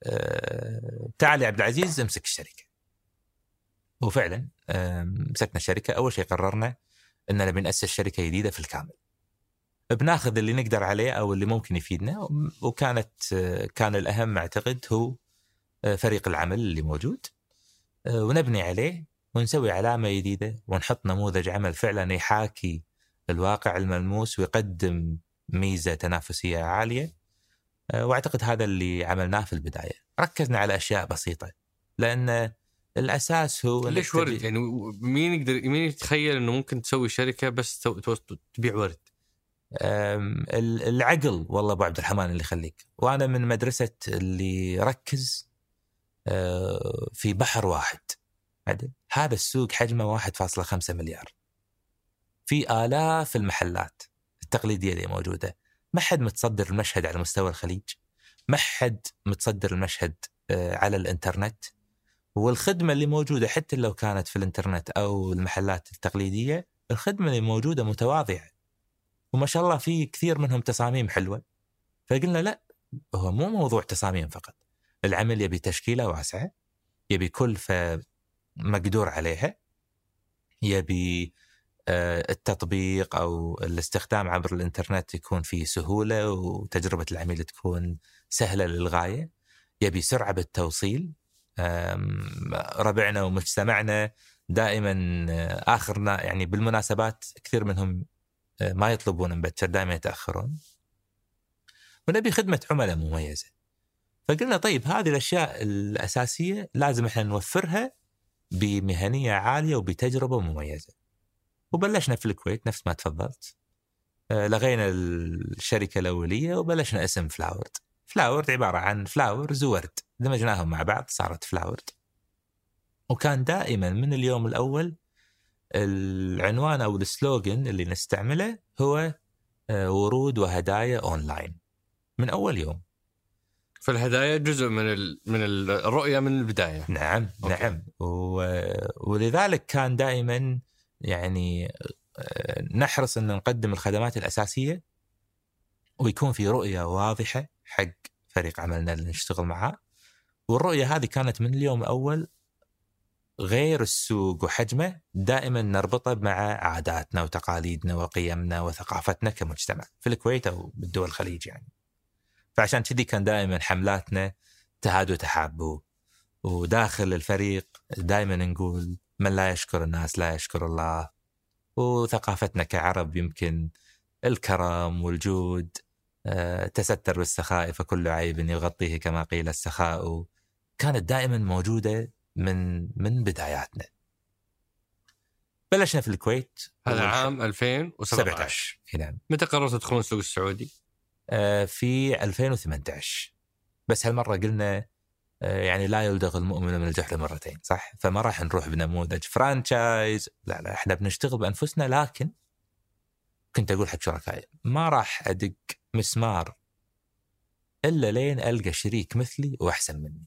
آه، تعال يا عبد العزيز امسك الشركة. وفعلا مسكنا الشركة أول شيء قررنا اننا بناسس شركة جديدة في الكامل. بناخذ اللي نقدر عليه أو اللي ممكن يفيدنا وكانت كان الأهم أعتقد هو آه، فريق العمل اللي موجود آه، ونبني عليه ونسوي علامة جديدة ونحط نموذج عمل فعلا يحاكي الواقع الملموس ويقدم ميزة تنافسية عالية. آه، وأعتقد هذا اللي عملناه في البداية. ركزنا على أشياء بسيطة لأن الأساس هو ليش ورد؟ يعني مين يقدر مين يتخيل إنه ممكن تسوي شركة بس تبيع ورد؟ العقل والله أبو عبد الرحمن اللي يخليك. وأنا من مدرسة اللي ركز آه، في بحر واحد. هذا السوق حجمه 1.5 مليار. في آلاف المحلات التقليدية اللي موجودة. ما حد متصدر المشهد على مستوى الخليج. ما حد متصدر المشهد آه، على الإنترنت. والخدمة اللي موجودة حتى لو كانت في الإنترنت أو المحلات التقليدية الخدمة اللي موجودة متواضعة. وما شاء الله في كثير منهم تصاميم حلوة. فقلنا لا هو مو موضوع تصاميم فقط. العمل يبي تشكيلة واسعة يبي كلفة مقدور عليها يبي التطبيق أو الاستخدام عبر الإنترنت يكون فيه سهولة وتجربة العميل تكون سهلة للغاية. يبي سرعة بالتوصيل. ربعنا ومجتمعنا دائما آه، آخرنا يعني بالمناسبات كثير منهم آه، ما يطلبون مبكر دائما يتأخرون. ونبي خدمة عملاء مميزة. فقلنا طيب هذه الأشياء الأساسية لازم إحنا نوفرها بمهنية عالية وبتجربة مميزة. وبلشنا في الكويت نفس ما تفضلت. آه، لغينا الشركة الأولية وبلشنا اسم Floward. Floward عبارة عن flowers وورد دمجناهم مع بعض صارت Floward. وكان دائما من اليوم الأول العنوان أو ال slogan اللي نستعمله هو آه، ورود وهدايا أونلاين. من أول يوم. فالهدايا جزء من من الرؤيه من البداية. نعم okay. نعم. ولذلك كان دائما يعني آه، نحرص إن نقدم الخدمات الأساسية ويكون في رؤية واضحة حق فريق عملنا اللي نشتغل معاه والرؤية هذه كانت من اليوم الأول غير السوق وحجمه دائما نربطه مع عاداتنا وتقاليدنا وقيمنا وثقافتنا كمجتمع في الكويت أو بالدول الخليج يعني. فعشان كذي كان دائما حملاتنا تهاد وتحابوا وداخل الفريق دائما نقول من لا يشكر الناس لا يشكر الله. وثقافتنا كعرب يمكن الكرم والجود آه، تستر بالسخاء فكل عيب يغطيه كما قيل السخاء. كانت دائما موجودة من من بداياتنا. بلشنا في الكويت. هذا عام 2017 نعم. متى قررت تدخلون السوق السعودي؟ آه، في 2018 بس هالمرة قلنا يعني لا يلدغ المؤمن من الجحر مرتين صح؟ فما راح نروح بنموذج فرانشايز لا لا إحنا بنشتغل بأنفسنا لكن كنت أقول حق شركائي ما راح أدق مسمار إلا لين ألقى شريك مثلي وأحسن مني.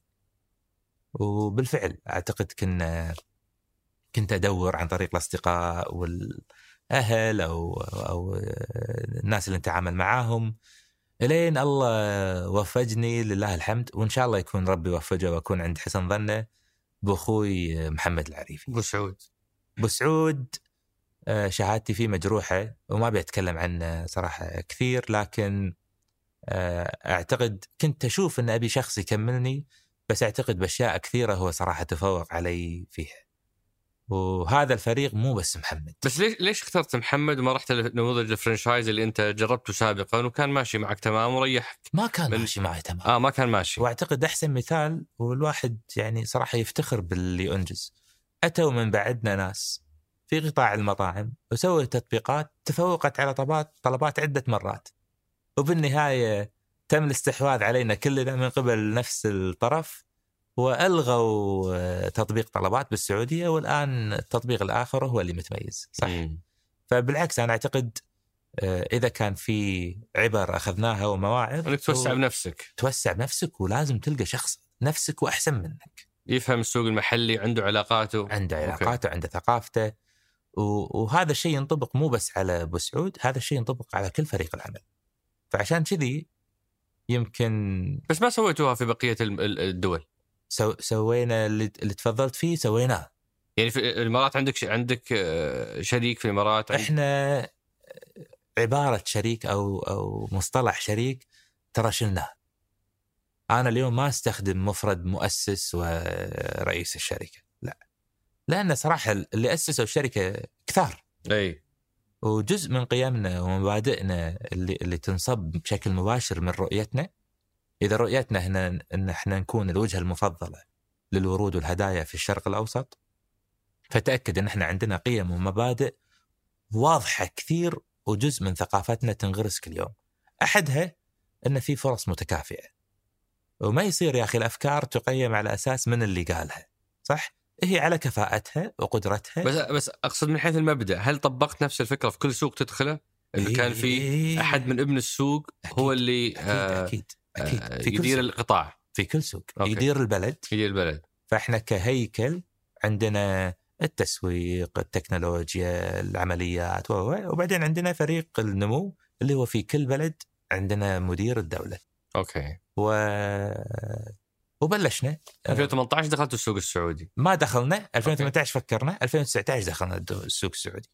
وبالفعل أعتقد كنا كنت أدور عن طريق الأصدقاء والأهل أو أو الناس اللي نتعامل معاهم. إلين الله وفقني لله الحمد وإن شاء الله يكون ربي وفقه وأكون عند حسن ظنه بأخوي محمد العريفي. أبو سعود. أبو سعود آه، شهادتي فيه مجروحة وما أبي أتكلم عنه صراحة كثير لكن آه، أعتقد كنت أشوف إن أبي شخص يكملني بس أعتقد بأشياء كثيرة هو صراحة تفوق علي فيها. وهذا الفريق مو بس محمد. بس ليش ليش اخترت محمد وما رحت لنموذج الفرنشايز اللي انت جربته سابقا وكان ماشي معك تمام وريحك ما كان من... ماشي معي تمام. آه ما كان ماشي. وأعتقد أحسن مثال والواحد يعني صراحة يفتخر باللي أنجز. أتوا من بعدنا ناس في قطاع المطاعم وسووا تطبيقات تفوقت على طلبات طلبات عدة مرات. وبالنهاية تم الاستحواذ علينا كلنا من قبل نفس الطرف. وألغوا آه، تطبيق طلبات بالسعودية والآن التطبيق الآخر هو اللي متميز صح؟ مم. فبالعكس أنا أعتقد آه، إذا كان في عبر أخذناها ومواعظ إنك توسع بنفسك. توسع بنفسك ولازم تلقى شخص نفسك وأحسن منك. يفهم السوق المحلي عنده علاقاته. عنده علاقاته عنده ثقافته. وهذا الشيء ينطبق مو بس على أبو سعود هذا الشيء ينطبق على كل فريق العمل. فعشان كذي يمكن بس ما سويتوها في بقية الدول. سو سوينا اللي, اللي تفضلت فيه سويناه. يعني في الإمارات عندك عندك آه، شريك في الإمارات؟ إحنا عبارة شريك أو أو مصطلح شريك ترى شلناه. أنا اليوم ما أستخدم مفرد مؤسس ورئيس الشركة لا. لأن صراحة اللي اسسوا الشركة كثار. إي. وجزء من قيمنا ومبادئنا اللي اللي تنصب بشكل مباشر من رؤيتنا إذا رؤيتنا هنا ان إحنا نكون الوجهه المفضله للورود والهدايا في الشرق الأوسط فتأكد إن إحنا عندنا قيم ومبادئ واضحة كثير وجزء من ثقافتنا تنغرس كل يوم. أحدها إن في فرص متكافئة. وما يصير يا أخي الأفكار تقيم على أساس من اللي قالها. صح؟ هي على كفاءتها وقدرتها بس بس أقصد من حيث المبدأ، هل طبقت نفس الفكرة في كل سوق تدخله؟ انه كان في إيه. أحد من ابن السوق أكيد هو اللي أكيد آه أكيد أكيد. آه، في يدير كل القطاع. في كل سوق. أوكي. يدير البلد. يدير البلد. فإحنا كهيكل عندنا التسويق التكنولوجيا العمليات وبعدين عندنا فريق النمو اللي هو في كل بلد عندنا مدير الدولة. okay. و وبلشنا. 2018 دخلت السوق السعودي؟ ما دخلنا. 2018 okay. فكرنا. 2019 دخلنا السوق السعودي.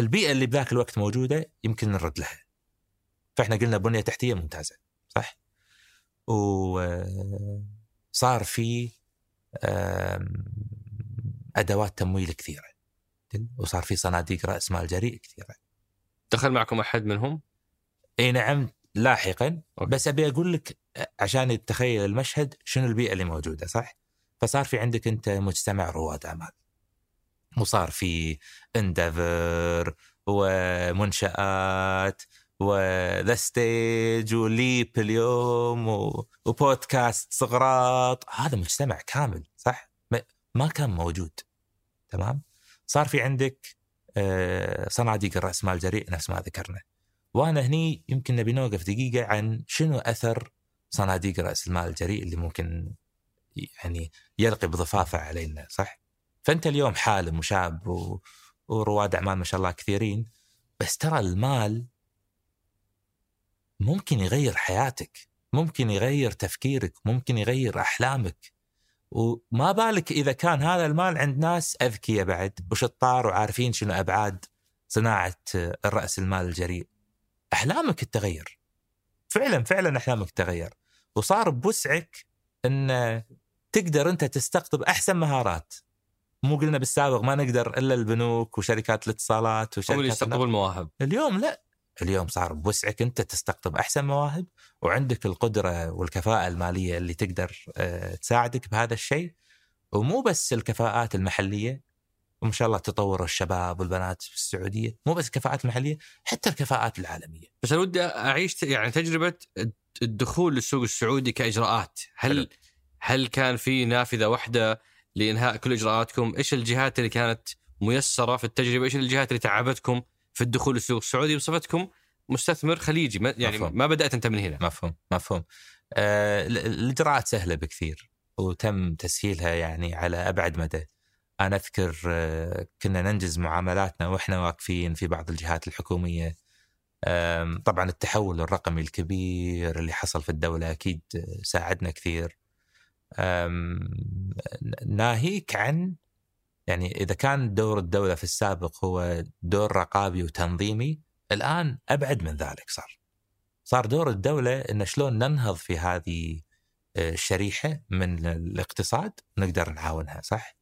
البيئة اللي بذاك الوقت موجودة يمكن نرد لها. فإحنا قلنا بنية تحتية ممتازة صح؟ وصار في أدوات تمويل كثيرة وصار في صناديق رأس مال جريء كثيرة دخل معكم أحد منهم؟ إي نعم لاحقا okay. بس أبي أقول لك عشان تتخيل المشهد شنو البيئة اللي موجودة صح؟ فصار في عندك أنت مجتمع رواد اعمال وصار في Endeavor ومنشآت وذا ستيج وليب اليوم وبودكاست صغراط هذا مجتمع كامل صح؟ ما كان موجود تمام؟ صار في عندك آه، صناديق الرأس مال جريء نفس ما ذكرنا وأنا هني يمكن نبي نوقف دقيقة عن شنو أثر صناديق راس المال الجريء اللي ممكن يعني يلقي بضفافه علينا صح؟ فأنت اليوم حالم وشاب و... ورواد أعمال ما شاء الله كثيرين بس ترى المال ممكن يغير حياتك ممكن يغير تفكيرك ممكن يغير أحلامك. وما بالك إذا كان هذا المال عند ناس أذكياء بعد وشطار وعارفين شنو أبعاد صناعة الرأس المال الجريء. أحلامك تتغير. فعلا فعلا أحلامك تتغير. وصار بوسعك أن تقدر أنت تستقطب أحسن مهارات. مو قلنا بالسابق ما نقدر إلا البنوك وشركات الاتصالات وشركات اللي يستقطبوا المواهب. اليوم لا. اليوم صار بوسعك انت تستقطب احسن مواهب وعندك القدرة والكفاءة المالية اللي تقدر آه، تساعدك بهذا الشيء ومو بس الكفاءات المحلية وما شاء الله تطور الشباب والبنات في السعودية مو بس الكفاءات المحلية حتى الكفاءات العالمية بس أنا ودي أعيش يعني تجربة الدخول للسوق السعودي كإجراءات هل حلو. هل كان في نافذة واحدة لإنهاء كل إجراءاتكم؟ إيش الجهات اللي كانت ميسرة في التجربة؟ إيش الجهات اللي تعبتكم في الدخول للسوق السعودي بصفتكم مستثمر خليجي يعني مفهوم. ما بدأت أنت من هنا. مفهوم مفهوم. آه الإجراءات سهلة بكثير وتم تسهيلها يعني على أبعد مدى. أنا أذكر آه كنا ننجز معاملاتنا وإحنا واقفين في بعض الجهات الحكومية. طبعا التحول الرقمي الكبير اللي حصل في الدولة أكيد ساعدنا كثير. ناهيك عن يعني إذا كان دور الدولة في السابق هو دور رقابي وتنظيمي الآن أبعد من ذلك صار. صار دور الدولة إن شلون ننهض في هذه آه، الشريحة من الاقتصاد نقدر نعاونها صح؟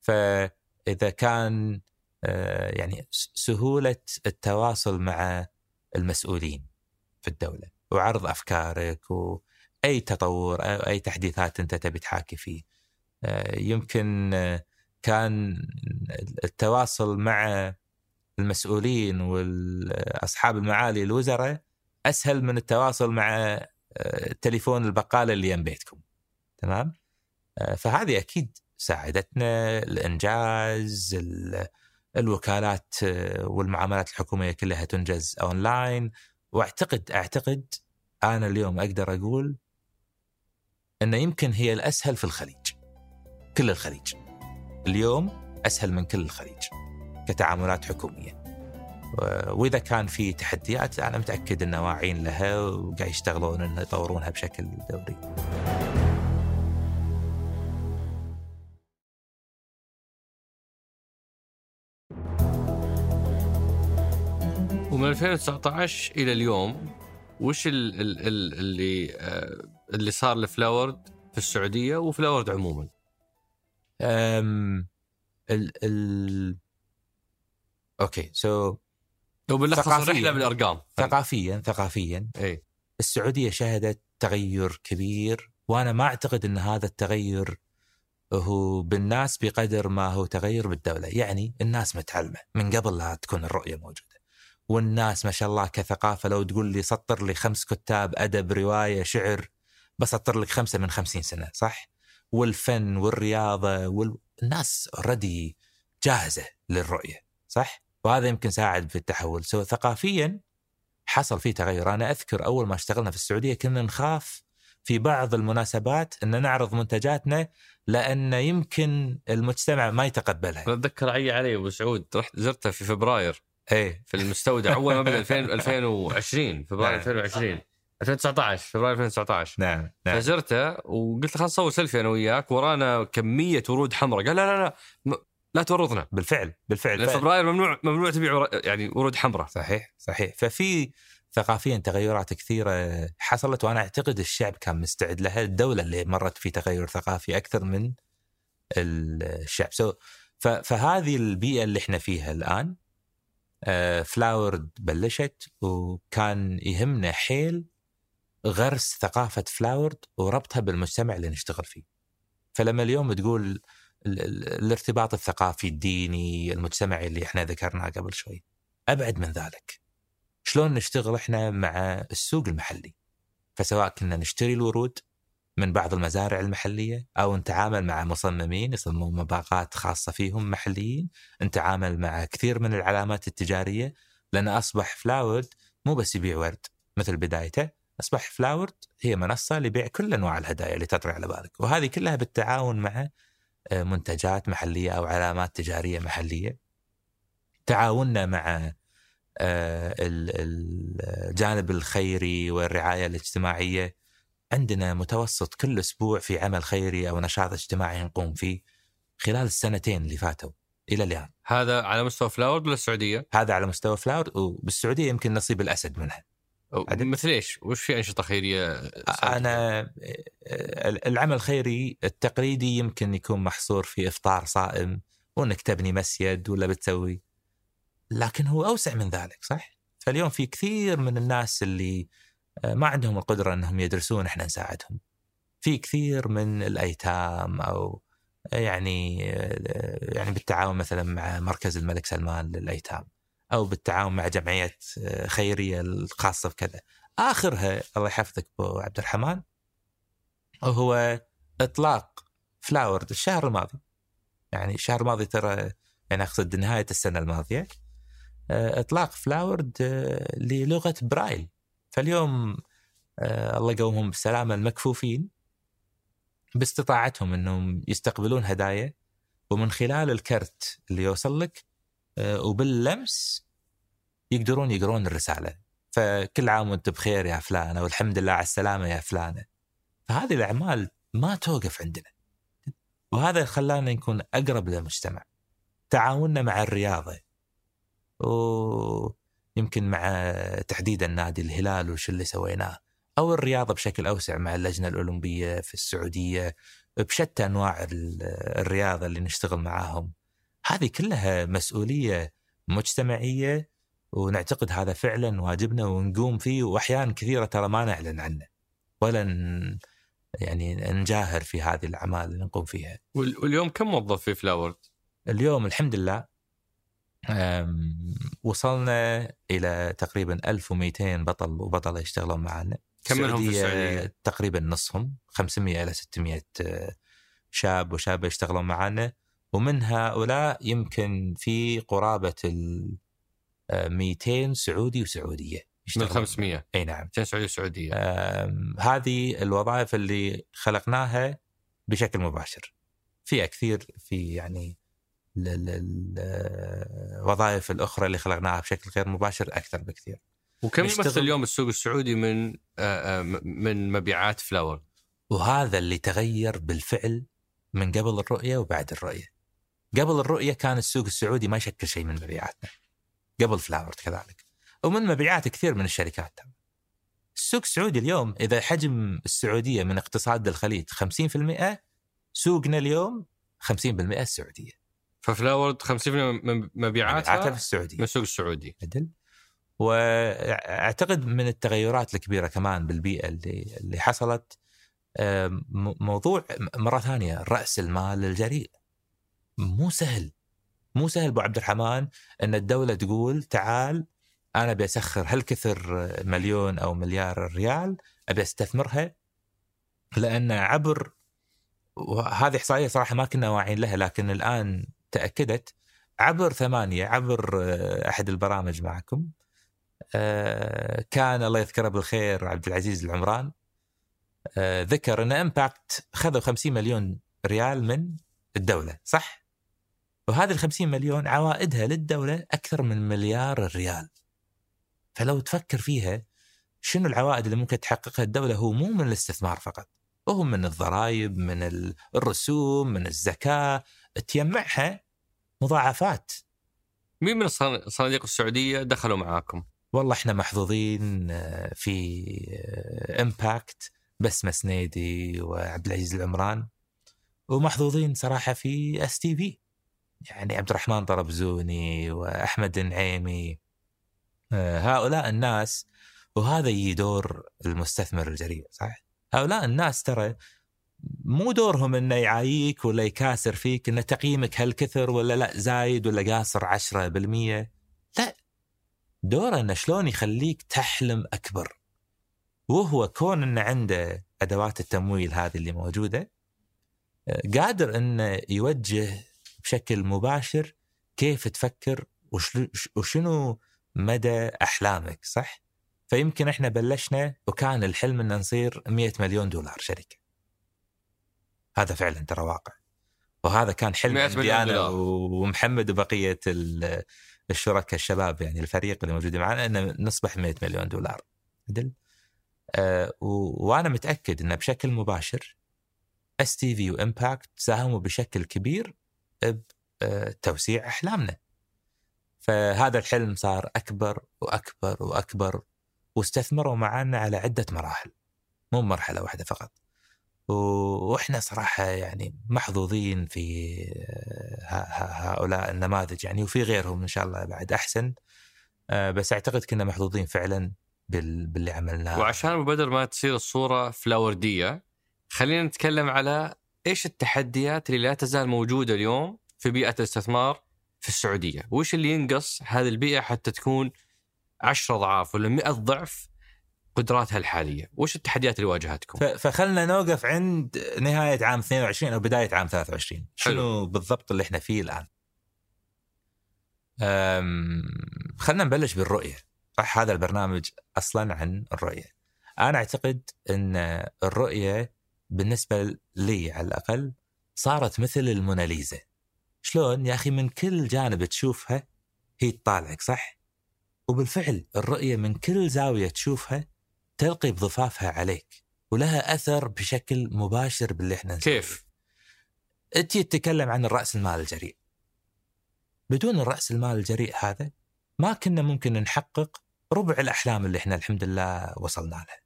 فإذا كان آه، يعني سهولة التواصل مع المسؤولين في الدولة وعرض أفكارك وأي تطور أو أي تحديثات أنت تبي تحاكي فيه. آه، يمكن كان التواصل مع المسؤولين واصحاب المعالي الوزراء أسهل من التواصل مع آه، تليفون البقالة اللي يم بيتكم تمام؟ آه، فهذه أكيد ساعدتنا الإنجاز الوكالات آه، والمعاملات الحكومية كلها تنجز أونلاين. وأعتقد أعتقد أنا اليوم أقدر أقول إنه يمكن هي الأسهل في الخليج كل الخليج. اليوم أسهل من كل الخليج كتعاملات حكومية. وإذا كان في تحديات أنا متأكد ان واعين لها وقاعد يشتغلون ان يطورونها بشكل دوري. ومن 2019 إلى اليوم وش اللي آه، اللي صار ل Floward في السعودية و Floward عموما؟ ال ال okay so لو بنلخص الرحلة بالأرقام ثقافيا ثقافيا اي السعودية شهدت تغير كبير وأنا ما أعتقد إن هذا التغير هو بالناس بقدر ما هو تغير بالدولة، يعني الناس متعلمة من قبل لا تكون الرؤية موجودة. والناس ما شاء الله كثقافة لو تقول لي سطر لي خمس كتاب أدب رواية شعر بسطر لك خمسة من خمسين سنة صح؟ والفن والرياضة والناس already جاهزة للرؤية صح؟ وهذا يمكن ساعد في التحول. so ثقافيا حصل فيه تغير. أنا أذكر أول ما اشتغلنا في السعودية كنا نخاف في بعض المناسبات إن نعرض منتجاتنا لأن يمكن المجتمع ما يتقبلها. أتذكر عي علي أبو سعود رحت زرته في فبراير. إيه. في المستودع. أول ما بدأ 2020 فبراير 2020 2019 فبراير 2019 نعم نعم. فزرته وقلت له خلينا نصور سيلفي أنا وياك ورانا كمية ورود حمراء. قال لا لا لا لا تورطنا. بالفعل بالفعل فبراير ممنوع ممنوع تبيع يعني ورود حمراء. صحيح صحيح. ففي ثقافيا تغيرات كثيرة حصلت وأنا أعتقد الشعب كان مستعد لها. الدولة اللي مرت في تغير ثقافي أكثر من الشعب so فهذه البيئة اللي إحنا فيها الآن Floward بلشت وكان يهمنا حيل غرس ثقافة Floward وربطها بالمجتمع اللي نشتغل فيه. فلما اليوم تقول الارتباط الثقافي الديني المجتمعي اللي إحنا ذكرناه قبل شوي أبعد من ذلك. شلون نشتغل إحنا مع السوق المحلي؟ فسواء كنا نشتري الورود من بعض المزارع المحلية أو نتعامل مع مصممين يصممون باقات خاصة فيهم محليين نتعامل مع كثير من العلامات التجارية لأن أصبح Floward مو بس يبيع ورد مثل بدايته أصبح Floward هي منصة لبيع كل أنواع الهدايا اللي تطري على بالك وهذه كلها بالتعاون مع آه، منتجات محلية أو علامات تجارية محلية. تعاوننا مع آه، الجانب الخيري والرعاية الاجتماعية عندنا متوسط كل أسبوع في عمل خيري أو نشاط اجتماعي نقوم فيه خلال السنتين اللي فاتوا إلى الآن. هذا على مستوى Floward ولا السعودية؟ هذا على مستوى Floward وبالسعودية يمكن نصيب الأسد منها. مثل إيش؟ وش في أنشطة خيرية؟ أنا العمل الخيري التقليدي يمكن يكون محصور في إفطار صائم وإنك تبني مسجد ولا بتسوي لكن هو أوسع من ذلك صح؟ فاليوم في كثير من الناس اللي ما عندهم القدرة إنهم يدرسون إحنا نساعدهم. في كثير من الأيتام أو يعني يعني بالتعاون مثلا مع مركز الملك سلمان للأيتام. أو بالتعاون مع جمعية آه، خيرية الخاصة بكذا. آخرها الله يحفظك أبو عبد الرحمن هو إطلاق فلاورد الشهر الماضي. يعني الشهر الماضي ترى يعني أقصد نهاية السنة الماضية آه، إطلاق Floward آه، للغة برايل. فاليوم الله يقومهم بالسلامه المكفوفين باستطاعتهم إنهم يستقبلون هدايا ومن خلال الكرت اللي يوصل لك وباللمس يقدرون يقرون الرسالة. فكل عام وانت بخير يا فلانة والحمد لله على السلامة يا فلانة. فهذه الأعمال ما توقف عندنا. وهذا خلانا نكون أقرب للمجتمع. تعاوننا مع الرياضة. ويمكن مع تحديدا نادي الهلال وش اللي سويناه. أو الرياضة بشكل أوسع مع اللجنة الأولمبية في السعودية. بشتى أنواع الرياضة اللي نشتغل معاهم. هذه كلها مسؤولية مجتمعية ونعتقد هذا فعلا واجبنا ونقوم فيه واحيانا كثيرة ترى ما نعلن عنه ولا يعني نجاهر في هذه الأعمال اللي نقوم فيها. واليوم كم موظف في فلاورد؟ اليوم الحمد لله وصلنا إلى تقريبا 1200 بطل وبطلة يشتغلون معنا. كم منهم في السعودية؟ تقريبا نصهم 500 إلى 600 آه، شاب وشابة يشتغلون معنا ومن هؤلاء يمكن في قرابة ال 200 سعودي وسعودية من 500 أي نعم. 200 سعودي وسعودية. هذه الوظائف اللي خلقناها بشكل مباشر. في كثير في يعني الوظائف الأخرى اللي خلقناها بشكل غير مباشر أكثر بكثير. وكم يمثل اليوم السوق السعودي من من مبيعات Floward؟ وهذا اللي تغير بالفعل من قبل الرؤية وبعد الرؤية. قبل الرؤية كان السوق السعودي ما يشكل شيء من مبيعاتنا. قبل Floward كذلك. ومن مبيعات كثير من الشركات. السوق السعودي اليوم إذا حجم السعودية من اقتصاد الخليج 50% سوقنا اليوم 50% السعودية. ففلاورد 50% من مبيعاتها في السعودية. من السوق السعودي. عدل. وأعتقد من التغيرات الكبيرة كمان بالبيئة اللي اللي حصلت موضوع مرة ثانية رأس المال الجريء. مو سهل. مو سهل أبو عبد الرحمن إن الدولة تقول تعال أنا أبي أسخر هالكثر مليون أو مليار ريال أبي أستثمرها لأن عبر وهذه إحصائية صراحة ما كنا واعيين لها لكن الآن تأكدت. عبر ثمانية عبر أحد البرامج معكم. آه، كان الله يذكره بالخير عبد العزيز العمران آه، ذكر إن إمباكت خذوا 50 مليون ريال من الدولة صح؟ وهذه ال 50 مليون عوائدها للدولة أكثر من مليار ريال. فلو تفكر فيها شنو العوائد اللي ممكن تحققها الدولة هو مو من الاستثمار فقط، وهو من الضرائب، من الرسوم، من الزكاة، تجمعها مضاعفات. مين من الصناديق السعودية دخلوا معاكم؟ والله إحنا محظوظين آه، في Impact آه، بسمة سنيدي وعبد العزيز العمران ومحظوظين صراحة في STV يعني عبد الرحمن طربزوني وأحمد النعيمي آه، هؤلاء الناس وهذا يجي دور المستثمر الجريء صح؟ هؤلاء الناس ترى مو دورهم إنه يعاييك ولا يكاسر فيك إن تقييمك هل كثر ولا لا زايد ولا قاصر 10% لا دوره إنه شلون يخليك تحلم أكبر وهو كون إنه عنده أدوات التمويل هذه اللي موجودة آه، قادر إنه يوجه بشكل مباشر كيف تفكر وشنو مدى أحلامك صح؟ فيمكن إحنا بلشنا وكان الحلم ان نصير 100 مليون دولار شركة. هذا فعلا ترى واقع. وهذا كان حلم عندي أنا ومحمد وبقية الشركاء الشباب يعني الفريق اللي موجود معنا ان نصبح 100 مليون دولار. عدل؟ آه وأنا متأكد إنه بشكل مباشر STV و Impact ساهموا بشكل كبير بتوسيع أحلامنا. فهذا الحلم صار أكبر وأكبر وأكبر واستثمروا معنا على عدة مراحل مو مرحلة واحدة فقط. وإحنا صراحة يعني محظوظين في هؤلاء النماذج يعني وفي غيرهم إن شاء الله بعد أحسن آه، بس أعتقد كنا محظوظين فعلا باللي عملناه وعشان بدل ما تصير الصورة فلاورديه خلينا نتكلم على إيش التحديات اللي لا تزال موجودة اليوم في بيئة الاستثمار في السعودية؟ وش اللي ينقص هذه البيئة حتى تكون 10 اضعاف ولا 100 ضعف قدراتها الحالية؟ وش التحديات اللي واجهتكم؟ فخلنا نوقف عند نهاية عام 22 أو بداية عام 23 شنو حلو. بالضبط اللي إحنا فيه الآن؟ خلنا نبلش بالرؤية صح هذا البرنامج أصلا عن الرؤية أنا أعتقد إن الرؤية بالنسبة لي على الأقل صارت مثل الموناليزا شلون يا أخي من كل جانب تشوفها هي تطالعك صح وبالفعل الرؤية من كل زاوية تشوفها تلقي بضفافها عليك ولها أثر بشكل مباشر باللي إحنا نسويه. كيف؟ أنت تتكلم عن الرأس المال الجريء بدون الرأس المال الجريء هذا ما كنا ممكن نحقق ربع الأحلام اللي إحنا الحمد لله وصلنا لها.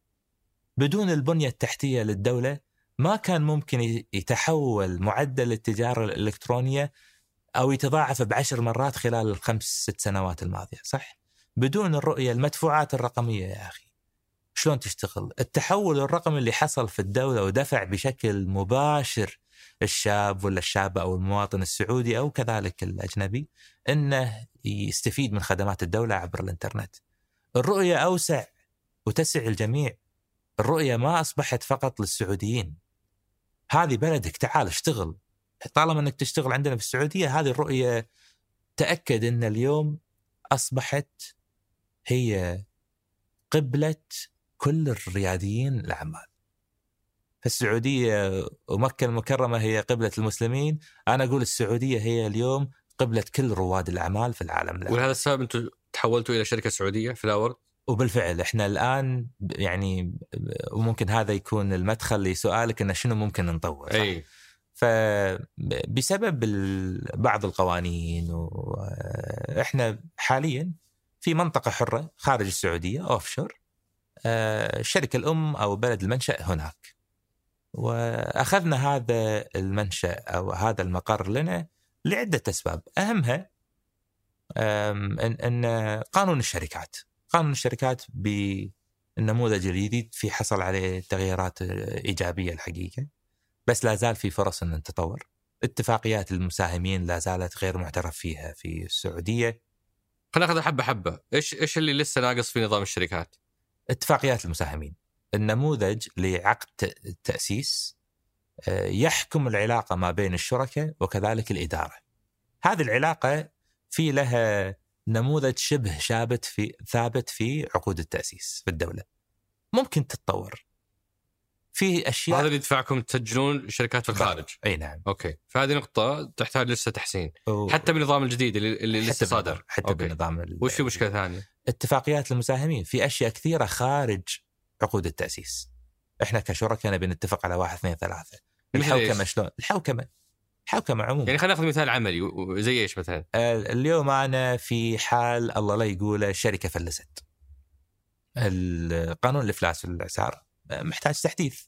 بدون البنية التحتية للدولة ما كان ممكن يتحول معدل التجارة الإلكترونية أو يتضاعف بعشر مرات خلال الخمس ست سنوات الماضية، صح؟ بدون الرؤية المدفوعات الرقمية يا أخي. شلون تشتغل؟ التحول الرقمي اللي حصل في الدولة ودفع بشكل مباشر الشاب ولا الشابة أو المواطن السعودي أو كذلك الأجنبي إنه يستفيد من خدمات الدولة عبر الإنترنت. الرؤية أوسع وتسع الجميع. الرؤية ما أصبحت فقط للسعوديين. هذه بلدك تعال اشتغل. طالما إنك تشتغل عندنا في السعودية هذه الرؤية تأكد إن اليوم أصبحت هي قبلة كل الرياديين الأعمال. فالسعوديه ومكة المكرمة هي قبلة المسلمين، أنا أقول السعودية هي اليوم قبلة كل رواد الأعمال في العالم. ولهذا السبب أنتم تحولتوا إلى شركة سعودية Floward؟ وبالفعل إحنا الآن يعني وممكن هذا يكون المدخل لسؤالك إنه شنو ممكن نطور صح؟ اي فبسبب بعض القوانين وإحنا حاليا في منطقة حرة خارج السعودية offshore الشركة الأم أو بلد المنشأ هناك. وأخذنا هذا المنشأ أو هذا المقر لنا لعدة أسباب. أهمها إن قانون الشركات. قانون الشركات بالنموذج الجديد في حصل عليه تغييرات إيجابية الحقيقة بس لا زال في فرص ان تتطور. اتفاقيات المساهمين لا زالت غير معترف فيها في السعودية. خلينا ناخذ حبة حبة. إيش إيش اللي لسه ناقص في نظام الشركات؟ اتفاقيات المساهمين. النموذج لعقد التاسيس آه، يحكم العلاقة ما بين الشركاء وكذلك الإدارة. هذه العلاقة في لها نموذج شبه ثابت في ثابت في عقود التأسيس في الدولة. ممكن تتطور. في أشياء هذا اللي يدفعكم تسجلون شركات في الخارج. أي نعم. okay، فهذه نقطة تحتاج لسه تحسين، و... حتى بالنظام الجديد اللي, اللي لسه صادر. حتى okay. بالنظام ال... وش في مشكلة ثانية؟ اتفاقيات المساهمين، في أشياء كثيرة خارج عقود التأسيس. إحنا كشركاء نبي نتفق على واحد اثنين ثلاثة. الحوكمة شلون؟ الحوكمة حوكمة عموما يعني خلينا ناخذ مثال عملي زي إيش مثلا؟ اليوم أنا في حال الله لا يقوله الشركة فلست. القانون الافلاس والاعسار محتاج تحديث.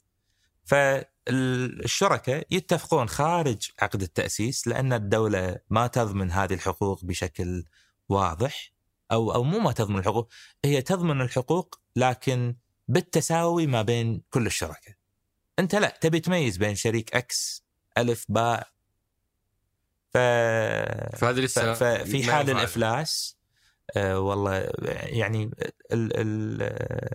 فالشركاء يتفقون خارج عقد التأسيس لأن الدولة ما تضمن هذه الحقوق بشكل واضح أو أو مو ما تضمن الحقوق هي تضمن الحقوق لكن بالتساوي ما بين كل الشركاء. أنت لا تبي تميز بين شريك X ألف باء ف فهذه لسه ففي حال الإفلاس آه والله يعني ال ال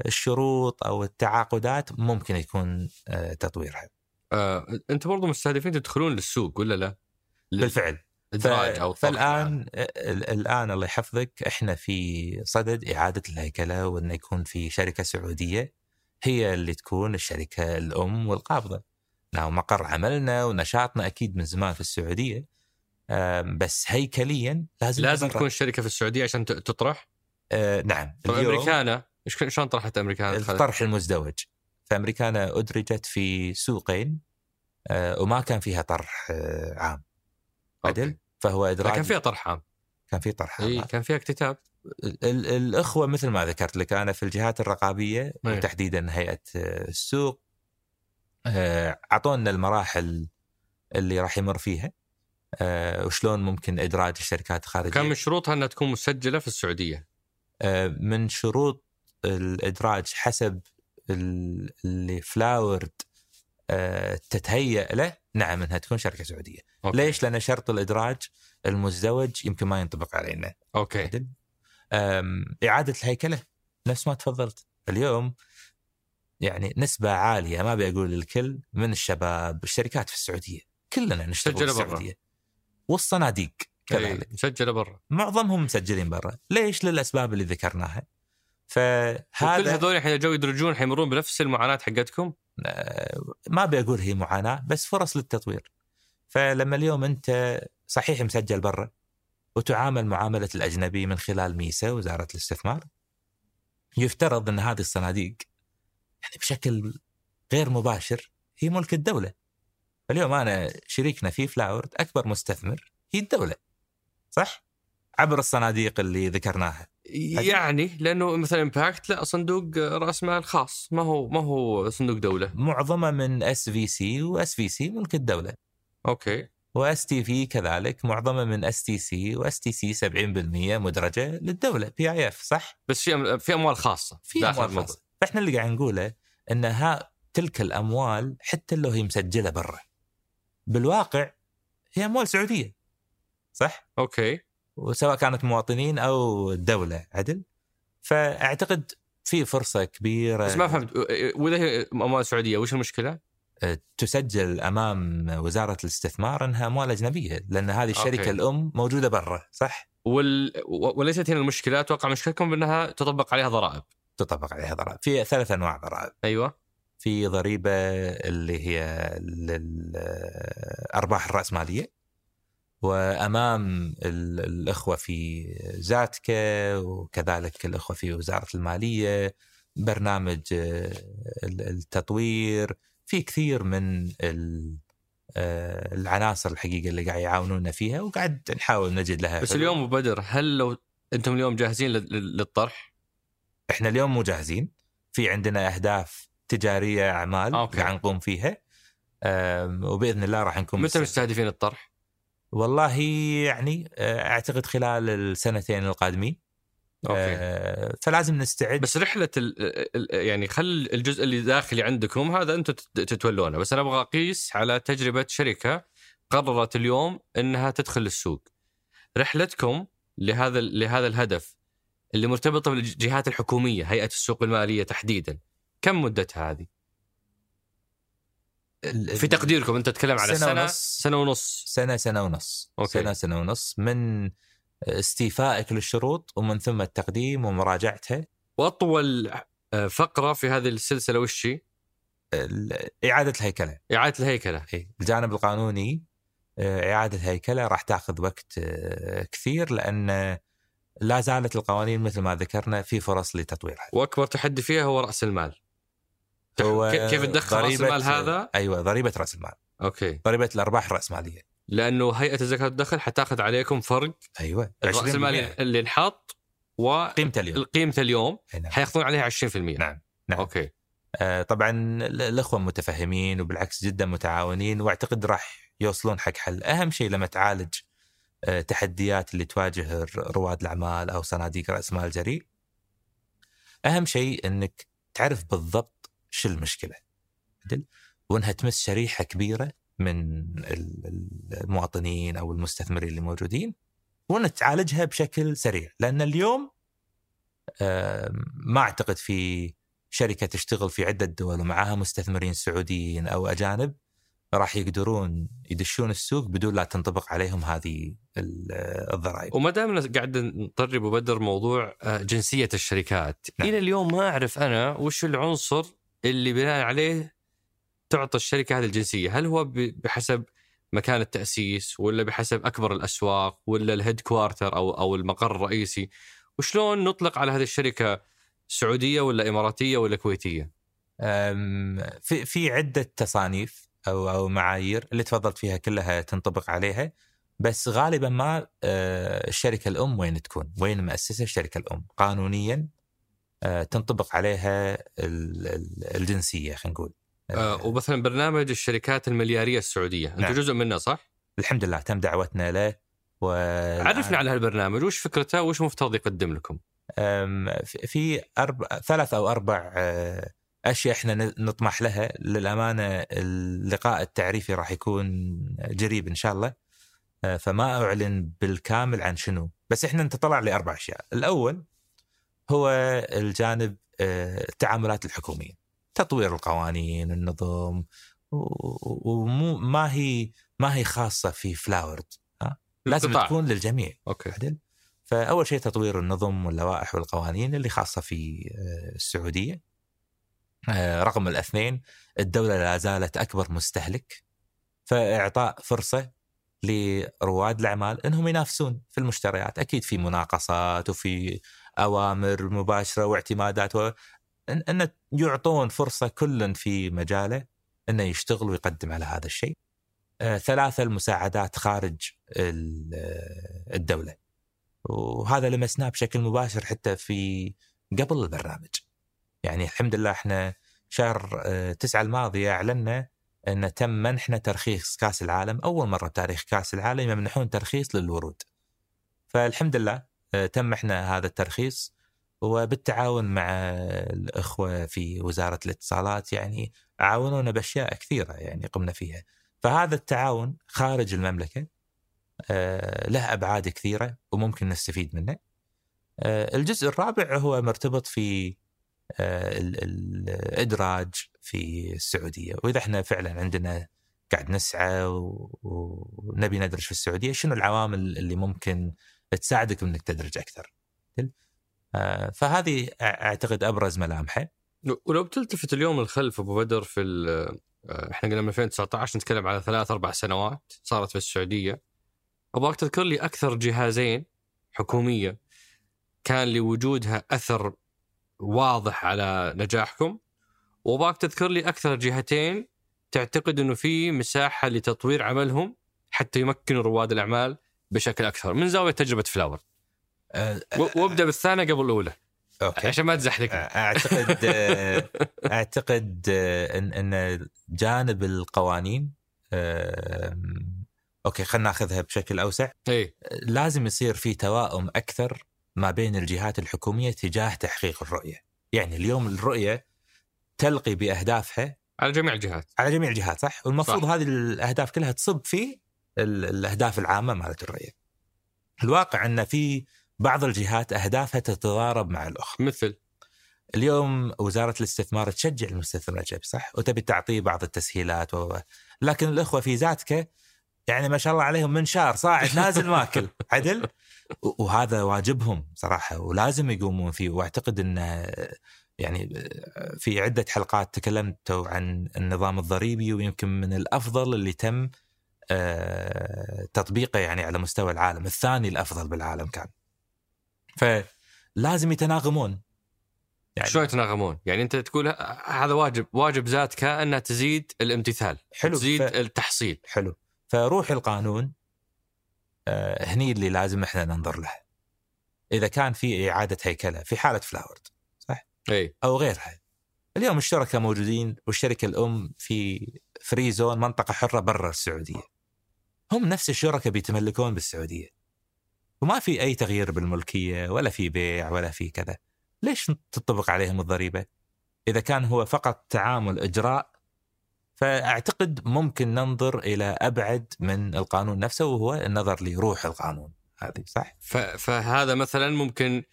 الشروط أو التعاقدات ممكن يكون آه تطويرها. آه، أنت برضو مستهدفين تدخلون للسوق ولا لا؟ بالفعل إدراج أو فالآن الآن الله يحفظك إحنا في صدد إعادة الهيكلة وإنه يكون في شركة سعودية هي اللي تكون الشركة الأم والقابضة. نعم مقر عملنا ونشاطنا أكيد من زمان في السعودية بس هيكليا لازم لازم تكون الشركة في السعودية عشان تطرح؟ آه نعم. طيب أمريكانا؟ شلون طرحت أمريكانا؟ الطرح المزدوج. فأمريكانا أدرجت في سوقين آه وما كان فيها طرح آه عام. عدل؟ فهو إدراج كان فيها طرح عام. كان في طرح عام. اي كان فيها اكتتاب. الإخوة مثل ما ذكرت لك أنا في الجهات الرقابية إيه. وتحديدا هيئة آه، السوق آه، أعطونا المراحل اللي راح يمر فيها. وشلون ممكن إدراج الشركات الخارجية؟ كان من شروطها إنها تكون مسجلة في السعودية. آه، من شروط الإدراج حسب اللي Floward تتهيأ له نعم إنها تكون شركة سعودية. okay. ليش؟ لأن شرط الإدراج المزدوج يمكن ما ينطبق علينا. okay. إعادة الهيكلة نفس ما تفضلت. اليوم يعني نسبة عالية ما بقول الكل من الشباب الشركات في السعودية. كلنا نشتغل في السعودية. والصناديق كذلك مسجلة برا. معظمهم مسجلين برا. ليش؟ للأسباب اللي ذكرناها. فهذا كل هذول الحين جو يدرجون حيمرون بنفس المعاناة حقتكم؟ آه، ما بقول هي معاناة بس فرص للتطوير. فلما اليوم أنت صحيح مسجل برا وتعامل معاملة الأجنبي من خلال ميسا وزارة الاستثمار يفترض أن هذه الصناديق يعني بشكل غير مباشر هي ملك الدولة. فاليوم أنا شريكنا في فلاورد أكبر مستثمر هي الدولة صح؟ عبر الصناديق اللي ذكرناها. يعني لأنه مثلا Impact لا صندوق رأس مال خاص. ما هو ما هو صندوق دولة؟ معظمه من SVC و SVC ملك الدولة. okay. و STV كذلك معظمه من STC و STC 70% مدرجة للدولة PIF صح؟ بس في في أموال خاصة في أموال خاصة. فإحنا اللي قاعد نقوله إن ها تلك الأموال حتى لو هي مسجلة برا. بالواقع هي اموال سعوديه صح؟ okay وسواء كانت مواطنين أو الدولة عدل فأعتقد في فرصة كبيرة بس ما فهمت وإذا هي أموال سعودية وش المشكلة؟ أه، تسجل أمام وزارة الاستثمار أنها اموال أجنبية لأن هذه الشركة okay. الأم موجودة برا صح؟ وال... وليست هنا المشكلة أتوقع مشكلتكم بأنها تطبق عليها ضرائب تطبق عليها ضرائب في ثلاث أنواع ضرائب أيوه في ضريبة اللي هي للارباح الرأسمالية وأمام الإخوة في زاتكا وكذلك الإخوة في وزارة المالية برنامج التطوير في كثير من العناصر الحقيقة اللي قاعد يعاونونا فيها وقاعد نحاول نجد لها بس اليوم بدر هل لو أنتم اليوم جاهزين للطرح؟ إحنا اليوم مو جاهزين في عندنا أهداف تجارية أعمال قاعد نقوم فيها. وبإذن الله راح نكون متى مستهدفين الطرح؟ والله يعني آه، أعتقد خلال السنتين القادمين. أوكي. آه فلازم نستعد. بس رحلة ال يعني خل الجزء اللي داخلي عندكم هذا أنتم تتولونه بس أنا أبغى أقيس على تجربة شركة قررت اليوم إنها تدخل السوق. رحلتكم لهذا لهذا الهدف اللي مرتبطه بالجهات الحكومية هيئة السوق المالية تحديدا. كم مدتها هذه؟ في تقديركم أنت تتكلم على سنة, سنة ونص سنة ونص سنة سنة ونص أوكي. سنة سنة ونص من استيفائك للشروط ومن ثم التقديم ومراجعتها وأطول آه، فقرة في هذه السلسلة وش هي؟ إعادة الهيكلة إعادة الهيكلة إيه. الجانب القانوني آه، إعادة الهيكلة راح تاخذ وقت آه، كثير لأن لا زالت القوانين مثل ما ذكرنا في فرص لتطويرها. وأكبر تحدي فيها هو رأس المال. هو كيف تدخل رأس المال هذا؟ أيوه ضريبة رأس المال. أوكي. ضريبة الأرباح الراسماليه. لأنه هيئة الزكاة والدخل حتاخذ عليكم فرق أيوه راس المال اللي انحط و قيمته اليوم قيمته اليوم نعم. حياخذون عليها 20% نعم نعم أوكي آه طبعا الأخوة متفهمين وبالعكس جدا متعاونين وأعتقد راح يوصلون حق حل أهم شيء لما تعالج آه تحديات اللي تواجه رواد الأعمال أو صناديق رأس مال جريء أهم شيء إنك تعرف بالضبط شو المشكلة وإنها تمس شريحة كبيرة من المواطنين أو المستثمرين اللي موجودين وان تعالجها بشكل سريع لأن اليوم ما أعتقد في شركة تشتغل في عدة دول ومعها مستثمرين سعوديين أو أجانب راح يقدرون يدشون السوق بدون لا تنطبق عليهم هذه الضرائب. وما دامنا قاعد نطرب وبدر موضوع آه، جنسية الشركات، نعم. إلى اليوم ما أعرف أنا وش العنصر اللي بناء عليه تعطى الشركة هذه الجنسية، هل هو بحسب مكان التأسيس ولا بحسب أكبر الأسواق ولا الهيد كوارتر أو أو المقر الرئيسي؟ وشلون نطلق على هذه الشركة سعودية ولا إماراتية ولا كويتية؟ في في عدة تصانيف أو أو معايير اللي تفضلت فيها كلها تنطبق عليها بس غالبا ما آه، الشركة الأم وين تكون؟ وين مؤسسة الشركة الأم؟ قانونيا تنطبق عليها الجنسية خلينا نقول. آه ومثلا برنامج الشركات المليارية السعودية أنت نعم. جزء منه صح؟ الحمد لله تم دعوتنا له و عرفنا على هالبرنامج وش فكرته وش مفترض يقدم لكم؟ في أربع ثلاث أو أربع آه، أشياء إحنا نطمح لها للأمانة اللقاء التعريفي راح يكون قريب إن شاء الله آه، فما أعلن بالكامل عن شنو بس إحنا نتطلع لأربع أشياء الأول هو الجانب آه، التعاملات الحكومية. تطوير القوانين النظم ومو ما هي ما هي خاصة في Floward ها؟ لازم. تكون للجميع. أوكي. عدل فأول شيء تطوير النظم واللوائح والقوانين اللي خاصة في آه، السعودية. آه، رقم الاثنين الدولة لا زالت أكبر مستهلك فإعطاء فرصة لرواد الأعمال إنهم ينافسون في المشتريات، أكيد في مناقصات وفي أوامر مباشرة واعتمادات و... ان يعطون فرصة كل في مجاله إنه يشتغل ويقدم على هذا الشيء. آه، ثلاثة المساعدات خارج الدولة. وهذا لمسناه بشكل مباشر حتى في قبل البرنامج. يعني الحمد لله إحنا شهر آه، تسعة الماضي أعلنا إن تم منحنا ترخيص كأس العالم أول مرة بتاريخ كأس العالم يمنحون ترخيص للورود. فالحمد لله آه، تم منحنا هذا الترخيص وبالتعاون مع الإخوة في وزارة الاتصالات يعني عاونونا بأشياء كثيرة يعني قمنا فيها. فهذا التعاون خارج المملكة آه، له أبعاد كثيرة وممكن نستفيد منه. آه، الجزء الرابع هو مرتبط في الإدراج في السعودية وإذا إحنا فعلا عندنا قاعد نسعى ونبي ندرج في السعودية شنو العوامل اللي ممكن تساعدك إنك تدرج أكثر. آه، فهذه أعتقد أبرز ملامحه ولو بتلتفت اليوم الخلف أبو بدر في آه، إحنا قلنا من 2019 نتكلم على ثلاث أربع سنوات صارت في السعوديه أبغاك تذكر لي أكثر جهازين حكومية كان لوجودها أثر واضح على نجاحكم؟ وأبغاك تذكر لي أكثر جهتين تعتقد إنه في مساحة لتطوير عملهم حتى يمكنوا رواد الأعمال بشكل أكثر من زاوية تجربة Floward. أه وأبدأ بالثانية قبل الأولى. أوكي. عشان ما تزحلق. أعتقد أعتقد إن إن جانب القوانين أوكي خلينا ناخذها بشكل أوسع. إي. لازم يصير في تواؤم أكثر ما بين الجهات الحكومية تجاه تحقيق الرؤية. يعني اليوم الرؤية تلقي بأهدافها على جميع الجهات. على جميع الجهات صح؟ والمفروض صح. هذه الأهداف كلها تصب في الأهداف العامة مالت الرؤيه الواقع أن في بعض الجهات أهدافها تتضارب مع الأخرى. مثل؟ اليوم وزارة الاستثمار تشجع المستثمر الاجنبي صح؟ وتبي تعطيه بعض التسهيلات و... لكن الأخوة في ذاتك يعني ما شاء الله عليهم منشار صاعد نازل ماكل عدل؟ وهذا واجبهم صراحة ولازم يقومون فيه. وأعتقد انه يعني في عدة حلقات تكلمت عن النظام الضريبي ويمكن من الأفضل اللي تم تطبيقه يعني على مستوى العالم الثاني الأفضل بالعالم كان. فلازم يتناغمون. يعني شلون يتناغمون؟ يعني أنت تقول هذا واجب واجب ذاتك انها تزيد الامتثال حلو تزيد ف... التحصيل. حلو. فروح القانون آه هني اللي لازم إحنا ننظر له. إذا كان في إعادة هيكلة في حالة Floward صح؟ إي. أو غيرها. اليوم الشركاء موجودين والشركة الأم في free zone منطقة حرة برا السعودية. هم نفس الشركاء بيتملكون بالسعودية. وما في أي تغيير بالملكية ولا في بيع ولا في كذا. ليش تطبق عليهم الضريبة؟ إذا كان هو فقط تعامل إجراء فأعتقد ممكن ننظر إلى أبعد من القانون نفسه وهو النظر لروح القانون. هذه صح؟ فهذا مثلا ممكن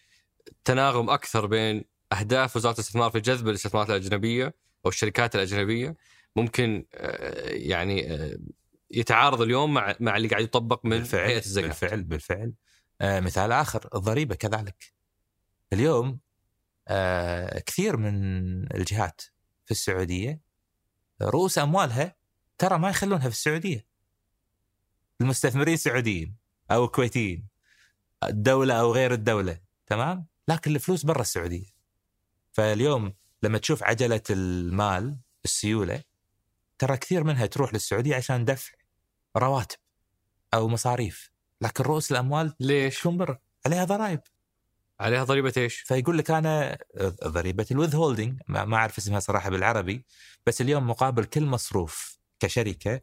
تناغم أكثر بين أهداف وزارة الاستثمار في جذب الاستثمارات الأجنبية أو الشركات الأجنبية. ممكن آه، يعني آه، يتعارض اليوم مع مع اللي قاعد يطبق من بالفعل هيئه الزكاة. بالفعل بالفعل. آه مثال آخر الضريبة كذلك. اليوم آه كثير من الجهات في السعودية رؤوس أموالها ترى ما يخلونها في السعودية. المستثمرين سعوديين أو كويتيين الدولة أو غير الدولة تمام؟ لكن الفلوس برا السعودية. فاليوم لما تشوف عجلة المال السيولة ترى كثير منها تروح للسعودية عشان دفع. رواتب أو مصاريف لكن رؤوس الأموال ليش؟ تكون برا عليها ضرائب. عليها ضريبة إيش؟ فيقول لك أنا ضريبة ال withholding ما أعرف اسمها صراحة بالعربي بس اليوم مقابل كل مصروف كشركة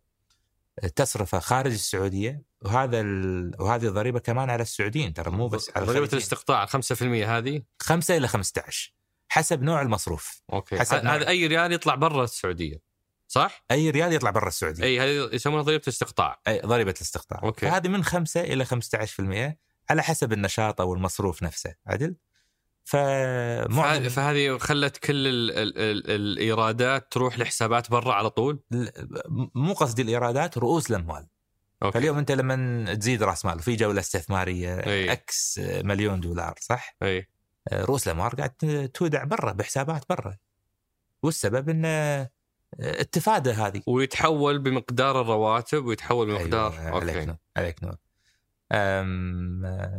تصرفه خارج السعودية وهذا ال... وهذه الضريبة كمان على السعوديين ترى مو بس على ضريبة الاستقطاع 5% هذه؟ 5 إلى 15 حسب نوع المصروف. أوكي. حسب هذا أي ريال يطلع برا السعودية؟ صح؟ أي ريال يطلع برا السعوديه أي هذه يسمونها ضريبة الاستقطاع أي ضريبة الاستقطاع أوكي هذه من 5 إلى 15% على حسب النشاط أو المصروف نفسه عدل؟ فمعظم فهذه خلت كل ال ال ال الإيرادات تروح لحسابات برا على طول؟ مو قصدي الإيرادات رؤوس الأموال. أوكي. فاليوم أنت لما تزيد رأس مال في جولة استثمارية أي. X مليون دولار صح؟ أي رؤوس الأموال قاعد تودع برا بحسابات برا. والسبب انه لتفادي هذه. ويتحول بمقدار الرواتب ويتحول بمقدار أيوة عليك نور عليك نور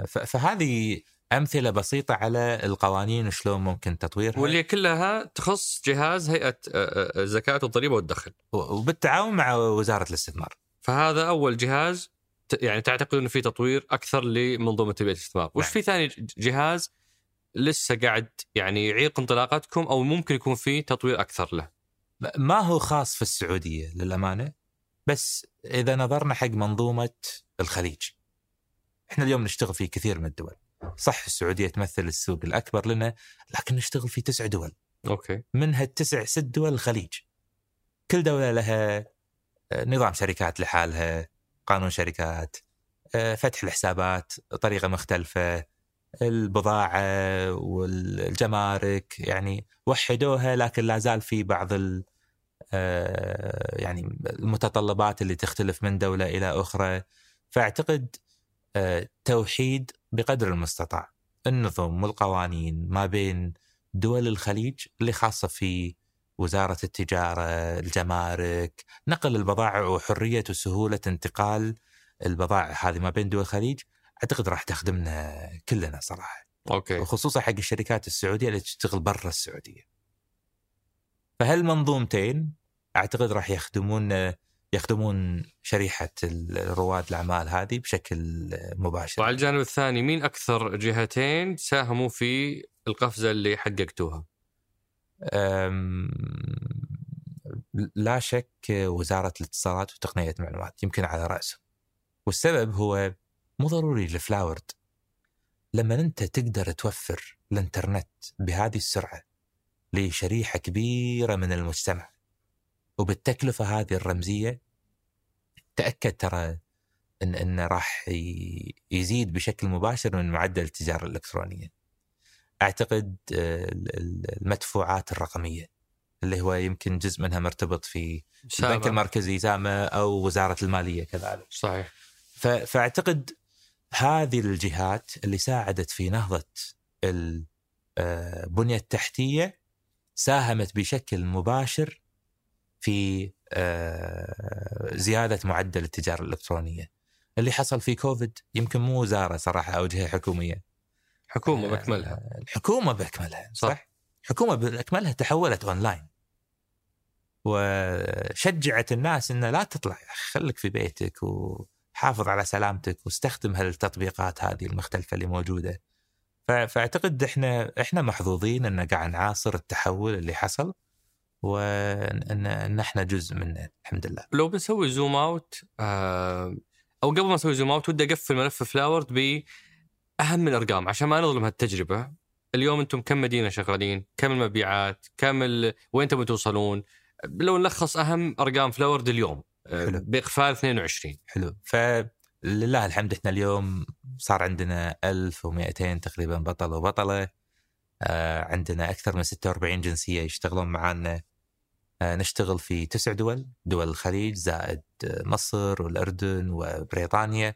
فهذه أمثلة بسيطة على القوانين وشلون ممكن تطويرها. واللي كلها تخص جهاز هيئة الزكاه والضريبه والدخل. وبالتعاون مع وزارة الاستثمار. فهذا أول جهاز يعني تعتقد إنه في تطوير أكثر لمنظومة تنميه الاستثمار. وش نعم. في ثاني جهاز لسه قاعد يعني يعيق انطلاقتكم أو ممكن يكون في تطوير أكثر له؟ ما هو خاص في السعودية للأمانة بس إذا نظرنا حق منظومة الخليج إحنا اليوم نشتغل في كثير من الدول. صح السعودية تمثل السوق الأكبر لنا لكن نشتغل في تسع دول. أوكي. منها التسع ست دول الخليج. كل دولة لها آه، نظام شركات لحالها قانون شركات آه، فتح الحسابات طريقة مختلفة البضاعة والجمارك يعني وحدوها لكن لا زال في بعض آه، يعني المتطلبات اللي تختلف من دولة إلى أخرى. فأعتقد آه، توحيد بقدر المستطاع. النظم والقوانين ما بين دول الخليج اللي خاصة في وزارة التجارة، الجمارك، نقل البضائع وحرية وسهولة انتقال البضائع هذه ما بين دول الخليج. أعتقد راح تخدمنا كلنا صراحة. أوكي. وخصوصا حق الشركات السعودية اللي تشتغل برا السعودية. فهالمنظومتين أعتقد راح يخدمون يخدمون شريحة رواد الأعمال هذه بشكل مباشر. وعلى الجانب الثاني مين أكثر جهتين ساهموا في القفزة اللي حققتوها؟ لا شك وزارة الاتصالات وتقنية المعلومات يمكن على راسه. والسبب هو مو ضروري الفلاورد لما انت تقدر توفر الانترنت بهذه السرعة لشريحة كبيرة من المجتمع وبالتكلفة هذه الرمزية تأكد ترى إن انه راح يزيد بشكل مباشر من معدل التجارة الإلكترونية. أعتقد آه، المدفوعات الرقمية اللي هو يمكن جزء منها مرتبط في البنك المركزي سامه أو وزارة المالية كذلك. صحيح. فأعتقد هذه الجهات اللي ساعدت في نهضة البنيه آه، التحتيه ساهمت بشكل مباشر في آه، زيادة معدل التجارة الإلكترونية. اللي حصل في كوفيد يمكن مو وزارة صراحة أو جهة حكومية. حكومة بأكملها. الحكومة بأكملها صح. صح؟ حكومه بأكملها تحولت أونلاين. وشجعت الناس انه لا تطلع خليك في بيتك وحافظ على سلامتك واستخدم هالتطبيقات هذه المختلفة اللي موجودة. فأعتقد إحنا إحنا محظوظين إن قاعد نعاصر التحول اللي حصل وان ان إحنا جزء منه الحمد لله. لو بنسوي zoom out آه أو قبل ما نسوي zoom out ودي أقفل ملف Floward باهم الأرقام عشان ما نظلم هالتجربة. اليوم أنتم كم مدينة شغالين؟ كم المبيعات؟ كم ال... وين تبون توصلون؟ لو نلخص أهم أرقام فلاورد اليوم حلو. باقفال 22 حلو. فلله الحمد إحنا اليوم صار عندنا 1200 تقريبا بطل وبطلة. آه، عندنا أكثر من 46 جنسية يشتغلون معنا آه، نشتغل في تسع دول دول الخليج زائد مصر والأردن وبريطانيا.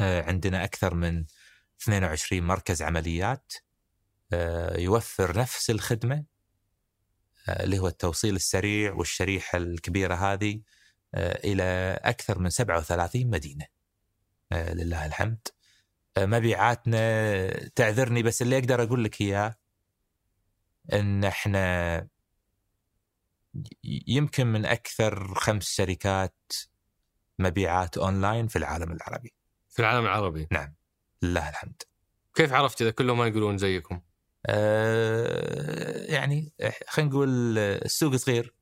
عندنا أكثر من 22 مركز عمليات. يوفر نفس الخدمة اللي هو التوصيل السريع والشريحة الكبيرة هذه. إلى أكثر من 37 مدينة لله الحمد مبيعاتنا تعذرني بس اللي أقدر أقول لك إياه إن إحنا يمكن من أكثر خمس شركات مبيعات أونلاين في العالم العربي. في العالم العربي؟ نعم لله الحمد. كيف عرفت إذا كلهم ما يقولون زيكم؟ آه يعني خلينا نقول السوق صغير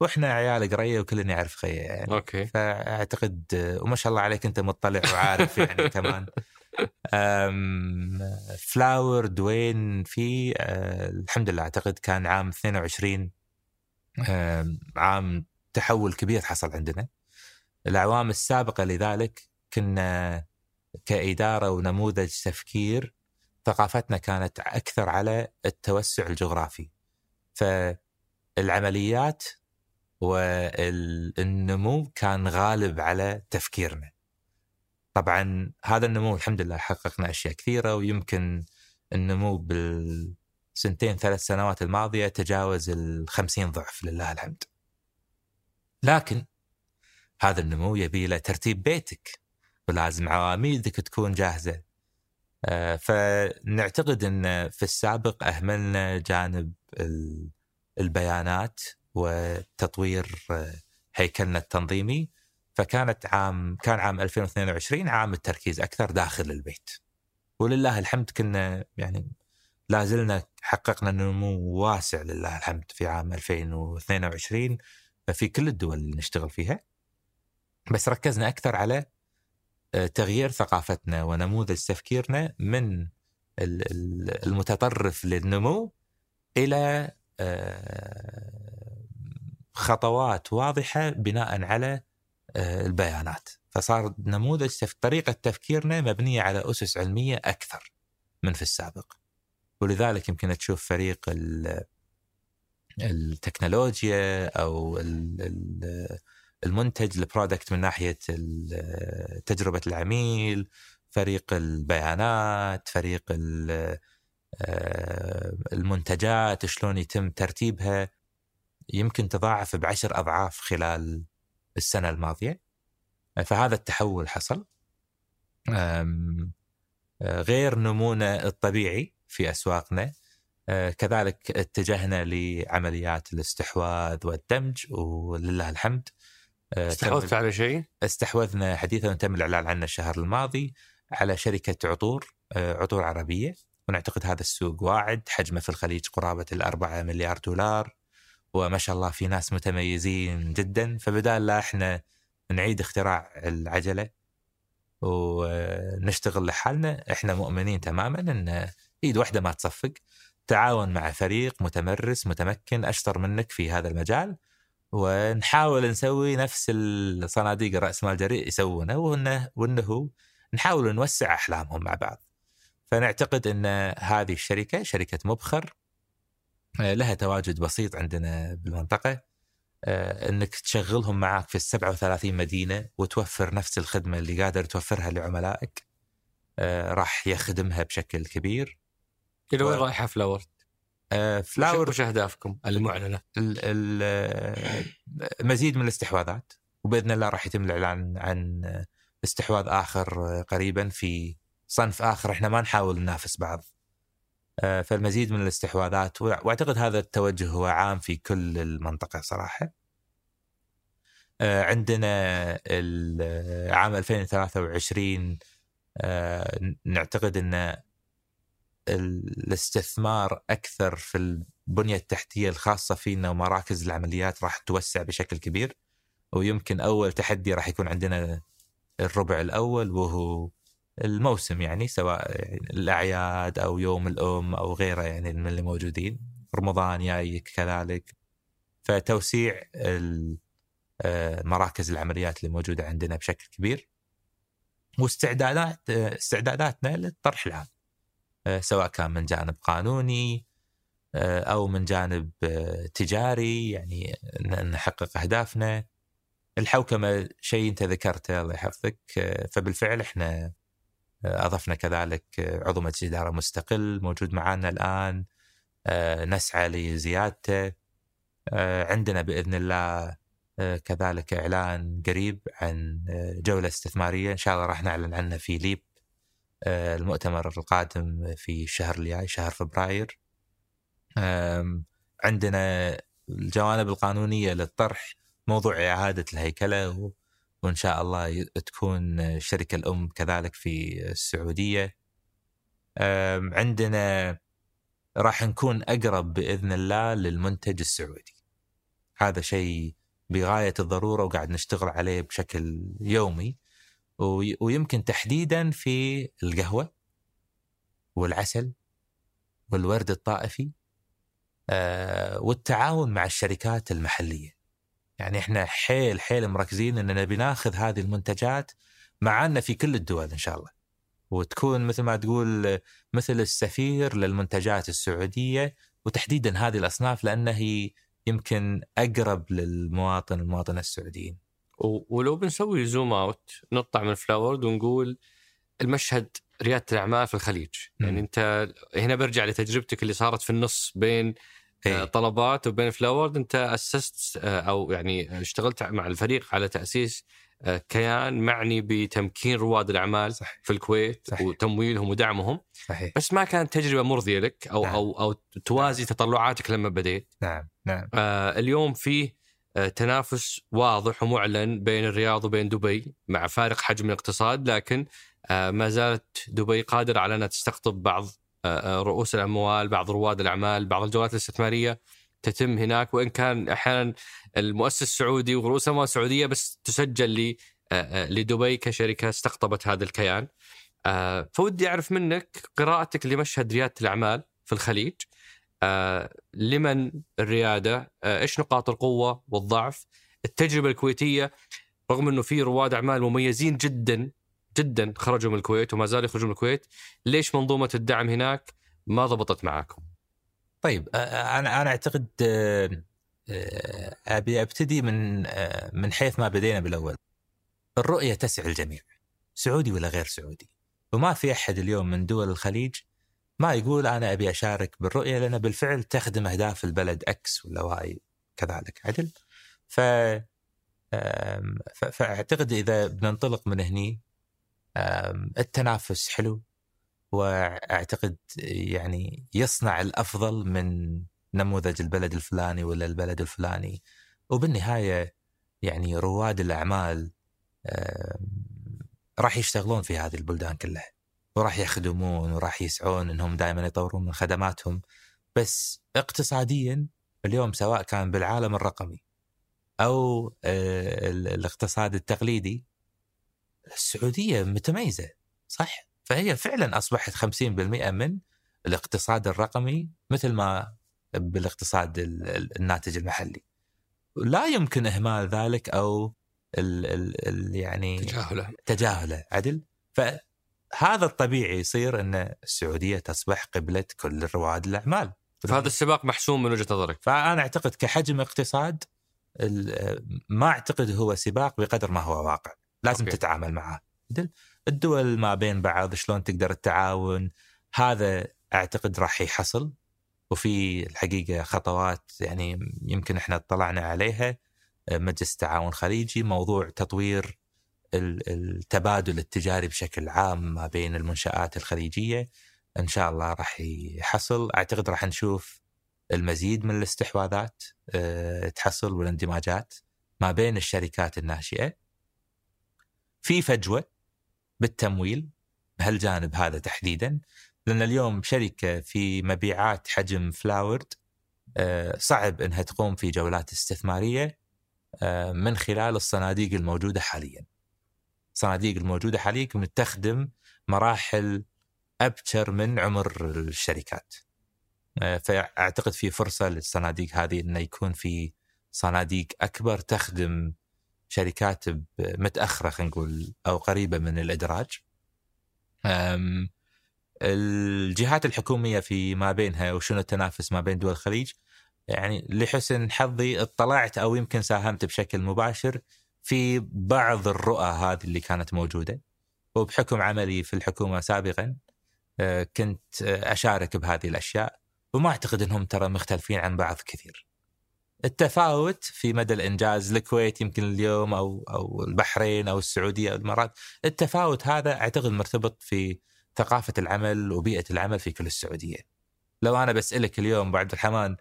وإحنا عيال قريه وكلنا يعرف خويه يعني. أوكي. فأعتقد وما شاء الله عليك أنت مطلع وعارف يعني كمان. Floward وين في آه الحمد لله أعتقد كان عام 22 عام تحول كبير حصل عندنا. الأعوام السابقة لذلك كنا كإدارة ونموذج تفكير ثقافتنا كانت أكثر على التوسع الجغرافي. فالعمليات والنمو كان غالب على تفكيرنا طبعا هذا النمو الحمد لله حققنا أشياء كثيرة ويمكن النمو بالسنتين ثلاث سنوات الماضية تجاوز ال 50 ضعف لله الحمد. لكن هذا النمو يبي له ترتيب بيتك ولازم عواميدك تكون جاهزة. آه، فنعتقد إن في السابق أهملنا جانب البيانات وتطوير آه، هيكلنا التنظيمي فكانت عام كان عام 2022 عام التركيز أكثر داخل البيت. ولله الحمد كنا يعني لا زلنا حققنا نمو واسع لله الحمد في عام 2022 في كل الدول اللي نشتغل فيها. بس ركزنا أكثر على آه، تغيير ثقافتنا ونموذج تفكيرنا من المتطرف للنمو إلى آه، خطوات واضحة بناء على آه، البيانات. فصار نموذج طريقة تفكيرنا مبنية على أسس علمية أكثر من في السابق. ولذلك يمكن تشوف فريق التكنولوجيا أو المنتج البرودكت من ناحية تجربة العميل فريق البيانات فريق آه، المنتجات شلون يتم ترتيبها. يمكن تضاعف بعشر أضعاف خلال السنة الماضية. فهذا التحول حصل. غير نمونا الطبيعي في أسواقنا. كذلك اتجهنا لعمليات الاستحواذ والدمج ولله الحمد. استحوذت على شيء؟ استحوذنا حديثا تم الإعلان عنه الشهر الماضي على شركة عطور عطور عربية. ونعتقد هذا السوق واعد. حجمه في الخليج قرابة الأربعة مليار دولار. وما شاء الله في ناس متميزين جدا. فبدال لا إحنا نعيد اختراع العجلة ونشتغل لحالنا إحنا مؤمنين تماما إن إيد واحدة ما تصفق. تعاون مع فريق متمرس متمكن أشطر منك في هذا المجال. ونحاول نسوي نفس الصناديق راس مال جريء يسوونه وانه وإنه نحاول نوسع أحلامهم مع بعض. فنعتقد إن هذه الشركة شركة مبخر لها تواجد بسيط عندنا بالمنطقة آه، إنك تشغلهم معك في ال 37 مدينة وتوفر نفس الخدمة اللي قادر توفرها لعملائك آه، راح يخدمها بشكل كبير. إلى وين رايحة Floward؟ Floward وش أهدافكم المعلنة؟ مزيد من الاستحواذات وبإذن الله راح يتم الإعلان عن استحواذ آخر قريبا في صنف آخر إحنا ما نحاول ننافس بعض آه، فالمزيد من الاستحواذات وأعتقد هذا التوجه هو عام في كل المنطقة صراحة. آه، عندنا عام 2023 آه، نعتقد إن الاستثمار أكثر في البنية التحتية الخاصة فينا ومراكز العمليات راح توسع بشكل كبير ويمكن أول تحدي راح يكون عندنا الربع الأول وهو الموسم يعني سواء الأعياد أو يوم الأم أو غيره يعني من اللي موجودين. رمضان جايك كذلك. فتوسيع آه، مراكز العمليات اللي موجودة عندنا بشكل كبير. واستعدادات استعداداتنا للطرح العام. آه، سواء كان من جانب قانوني آه، أو من جانب تجاري يعني نحقق أهدافنا. الحوكمة شيء أنت ذكرته الله يحفظك. فبالفعل إحنا أضفنا كذلك عضو مجلس إدارة مستقل موجود معنا الآن آه، نسعى لزيادته آه، عندنا بإذن الله آه، كذلك إعلان قريب عن جولة استثمارية. إن شاء الله راح نعلن عنها في ليب المؤتمر القادم في الشهر الجاي شهر فبراير. عندنا الجوانب القانونية للطرح موضوع إعادة الهيكلة وإن شاء الله تكون الشركة الأم كذلك في السعودية. عندنا راح نكون أقرب بإذن الله للمنتج السعودي. هذا شيء بغاية الضرورة وقاعد نشتغل عليه بشكل يومي. ويمكن تحديدا في القهوة والعسل والورد الطائفي آه، والتعاون مع الشركات المحلية. يعني إحنا حيل حيل مركزين إننا نبي ناخذ هذه المنتجات معنا في كل الدول إن شاء الله. وتكون مثل ما تقول مثل السفير للمنتجات السعودية وتحديدا هذه الأصناف لأنها هي يمكن أقرب للمواطن المواطنه السعوديين. ولو بنسوي zoom out نطلع من Floward ونقول المشهد ريادة الأعمال في الخليج، م. يعني أنت هنا برجع لتجربتك اللي صارت في النص بين آه، طلبات وبين Floward انت اسست آه، أو يعني اشتغلت مع الفريق على تأسيس آه، كيان معني بتمكين رواد الأعمال صحيح. في الكويت صحيح. وتمويلهم ودعمهم صحيح. بس ما كانت تجربة مرضية لك أو نعم. أو أو توازي نعم. تطلعاتك لما بديت نعم نعم آه اليوم في آه تنافس واضح ومعلن بين الرياض وبين دبي مع فارق حجم الاقتصاد لكن آه ما زالت دبي قادرة على أنها تستقطب بعض رؤوس الأموال بعض رواد الأعمال بعض الجولات الاستثمارية تتم هناك وإن كان أحيانا المؤسس السعودي ورؤوس اموال سعوديه بس تسجل آه، آه، لدبي كشركة استقطبت هذا الكيان. آه، فودي أعرف منك قراءتك لمشهد ريادة الأعمال في الخليج. لمن الريادة؟ إيش نقاط القوة والضعف؟ التجربة الكويتية رغم إنه في رواد أعمال مميزين جدا جدا خرجوا من الكويت وما زالوا يخرجون من الكويت، ليش منظومة الدعم هناك ما ضبطت معاكم؟ طيب أنا أنا أعتقد أبي أبتدي من من حيث ما بدينا بالأول. الرؤية تسع الجميع سعودي ولا غير سعودي. وما في أحد اليوم من دول الخليج ما يقول أنا أبي أشارك بالرؤية لأن بالفعل تخدم أهداف البلد X ولا Y كذلك عدل. ف فأعتقد إذا بننطلق من هني التنافس حلو وأعتقد يعني يصنع الأفضل من نموذج البلد الفلاني ولا البلد الفلاني. وبالنهاية يعني رواد الأعمال راح يشتغلون في هذه البلدان كلها وراح يخدمون وراح يسعون إنهم دائما يطورون من خدماتهم. بس اقتصاديا اليوم سواء كان بالعالم الرقمي أو آه، الاقتصاد التقليدي السعودية متميزة صح فهي فعلا أصبحت 50% من الاقتصاد الرقمي مثل ما بالاقتصاد الناتج المحلي. لا يمكن إهمال ذلك أو ال ال ال يعني تجاهله تجاهله عدل فهذا الطبيعي يصير إن السعودية تصبح قبلة كل رواد الأعمال. فهذا السباق محسوم من وجهة نظرك. فأنا أعتقد كحجم اقتصاد ما أعتقد هو سباق بقدر ما هو واقع، لازم أوكي. تتعامل معه. عدل الدول ما بين بعض شلون تقدر التعاون هذا أعتقد راح يحصل وفي الحقيقة خطوات يعني يمكن إحنا اطلعنا عليها مجلس التعاون الخليجي موضوع تطوير التبادل التجاري بشكل عام ما بين المنشآت الخليجية إن شاء الله راح يحصل أعتقد راح نشوف المزيد من الاستحواذات آه، تحصل والاندماجات ما بين الشركات الناشئة في فجوة بالتمويل بهالجانب هذا تحديدا لأن اليوم شركة في مبيعات حجم فلاورد آه، صعب إنها تقوم في جولات استثمارية آه، من خلال الصناديق الموجودة حاليا. الصناديق الموجودة حاليا تخدم مراحل أبكر من عمر الشركات. آه، فأعتقد في فرصة للصناديق هذه إنه يكون في صناديق أكبر تخدم شركات متأخرة خلينا نقول أو قريبة من الإدراج. الجهات الحكومية في ما بينها وشنو التنافس ما بين دول الخليج يعني لحسن حظي اطلعت أو يمكن ساهمت بشكل مباشر في بعض الرؤى هذه اللي كانت موجودة وبحكم عملي في الحكومة سابقا آه، كنت أشارك بهذه الأشياء وما أعتقد إنهم ترى مختلفين عن بعض كثير. التفاوت في مدى الإنجاز الكويت يمكن اليوم أو أو البحرين أو السعودية أو الإمارات التفاوت هذا أعتقد مرتبط في ثقافة العمل وبيئة العمل في كل السعودية. لو أنا بسألك اليوم أبو عبد الرحمن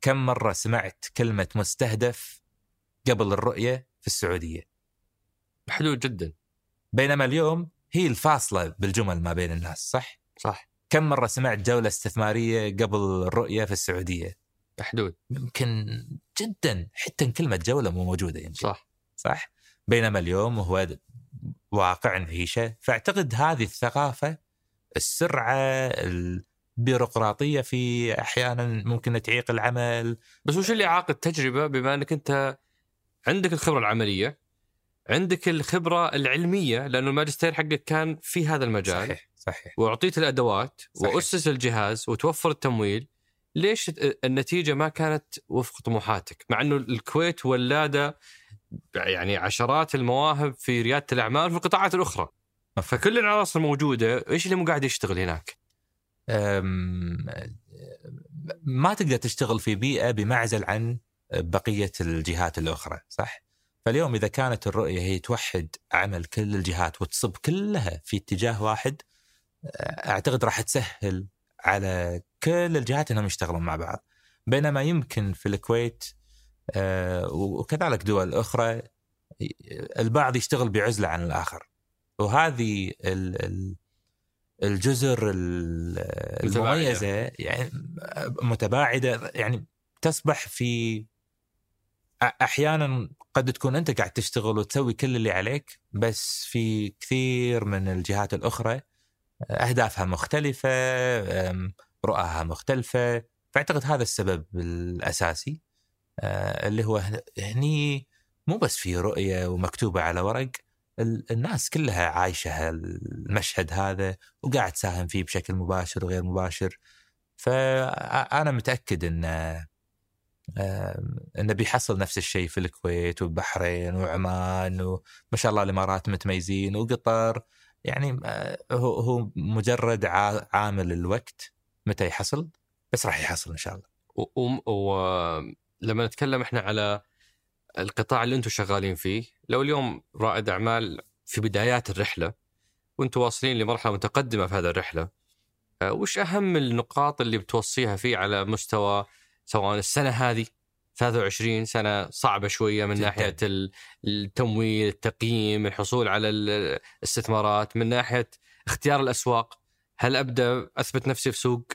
كم مرة سمعت كلمة مستهدف قبل الرؤية في السعودية؟ محدود جدا. بينما اليوم هي الفاصلة بالجمل ما بين الناس صح؟ صح. كم مرة سمعت جولة استثمارية قبل الرؤية في السعودية؟ محدود. يمكن جدا حتى كلمة جولة مو موجودة يمكن. صح. صح؟ بينما اليوم هو واقع نعيشه فأعتقد هذه الثقافة السرعة البيروقراطية في أحيانا ممكن تعيق العمل بس وش اللي عاق التجربة بما إنك أنت عندك الخبرة العملية عندك الخبرة العلمية لأنه الماجستير حقك كان في هذا المجال صحيح صحيح وأعطيت الأدوات صحيح. وأسس الجهاز وتوفر التمويل ليش النتيجة ما كانت وفق طموحاتك؟ مع إنه الكويت ولاده يعني عشرات المواهب في ريادة الأعمال في القطاعات الأخرى. فكل العناصر موجودة إيش اللي مو قاعد يشتغل هناك؟ ما تقدر تشتغل في بيئة بمعزل عن بقية الجهات الأخرى صح؟ فاليوم إذا كانت الرؤية هي توحد عمل كل الجهات وتصب كلها في اتجاه واحد أعتقد راح تسهل على كل الجهات إنهم يشتغلون مع بعض. بينما يمكن في الكويت آه، وكذلك دول أخرى البعض يشتغل بعزلة عن الآخر. وهذه الجزر المميزة يعني متباعدة يعني تصبح في أحيانا قد تكون أنت قاعد تشتغل وتسوي كل اللي عليك بس في كثير من الجهات الأخرى أهدافها مختلفة رؤاها مختلفة. فأعتقد هذا السبب الأساسي آه، اللي هو هني مو بس في رؤية ومكتوبة على ورق الناس كلها عايشة المشهد هذا وقاعد تساهم فيه بشكل مباشر وغير مباشر. فانا متأكد إن انه بيحصل نفس الشيء في الكويت والبحرين وعمان وما شاء الله الإمارات متميزين وقطر يعني آه، هو هو مجرد عامل الوقت متى يحصل بس راح يحصل إن شاء الله. ولما نتكلم إحنا على القطاع اللي أنتم شغالين فيه، لو اليوم رائد أعمال في بدايات الرحلة وأنتم واصلين لمرحلة متقدمة في هذه الرحلة، آه، وش أهم النقاط اللي بتوصيها فيه على مستوى سواء السنة هذه 23 سنة صعبة شوية من جداً. ناحية التمويل، التقييم، الحصول على الاستثمارات، من ناحية اختيار الأسواق، هل أبدأ أثبت نفسي في سوق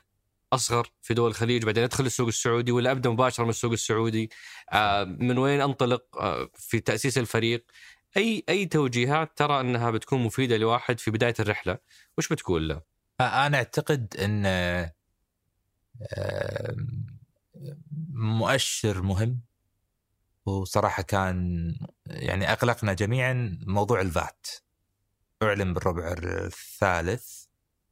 أصغر في دول الخليج بعدين أدخل السوق السعودي ولا أبدأ مباشرة من السوق السعودي؟ آه من وين أنطلق آه في تأسيس الفريق؟ أي أي توجيهات ترى أنها بتكون مفيدة لواحد في بداية الرحلة، وش بتقول له؟ أنا أعتقد إن مؤشر مهم. وصراحة كان يعني أقلقنا جميعا موضوع الفات. أعلن بالربع الثالث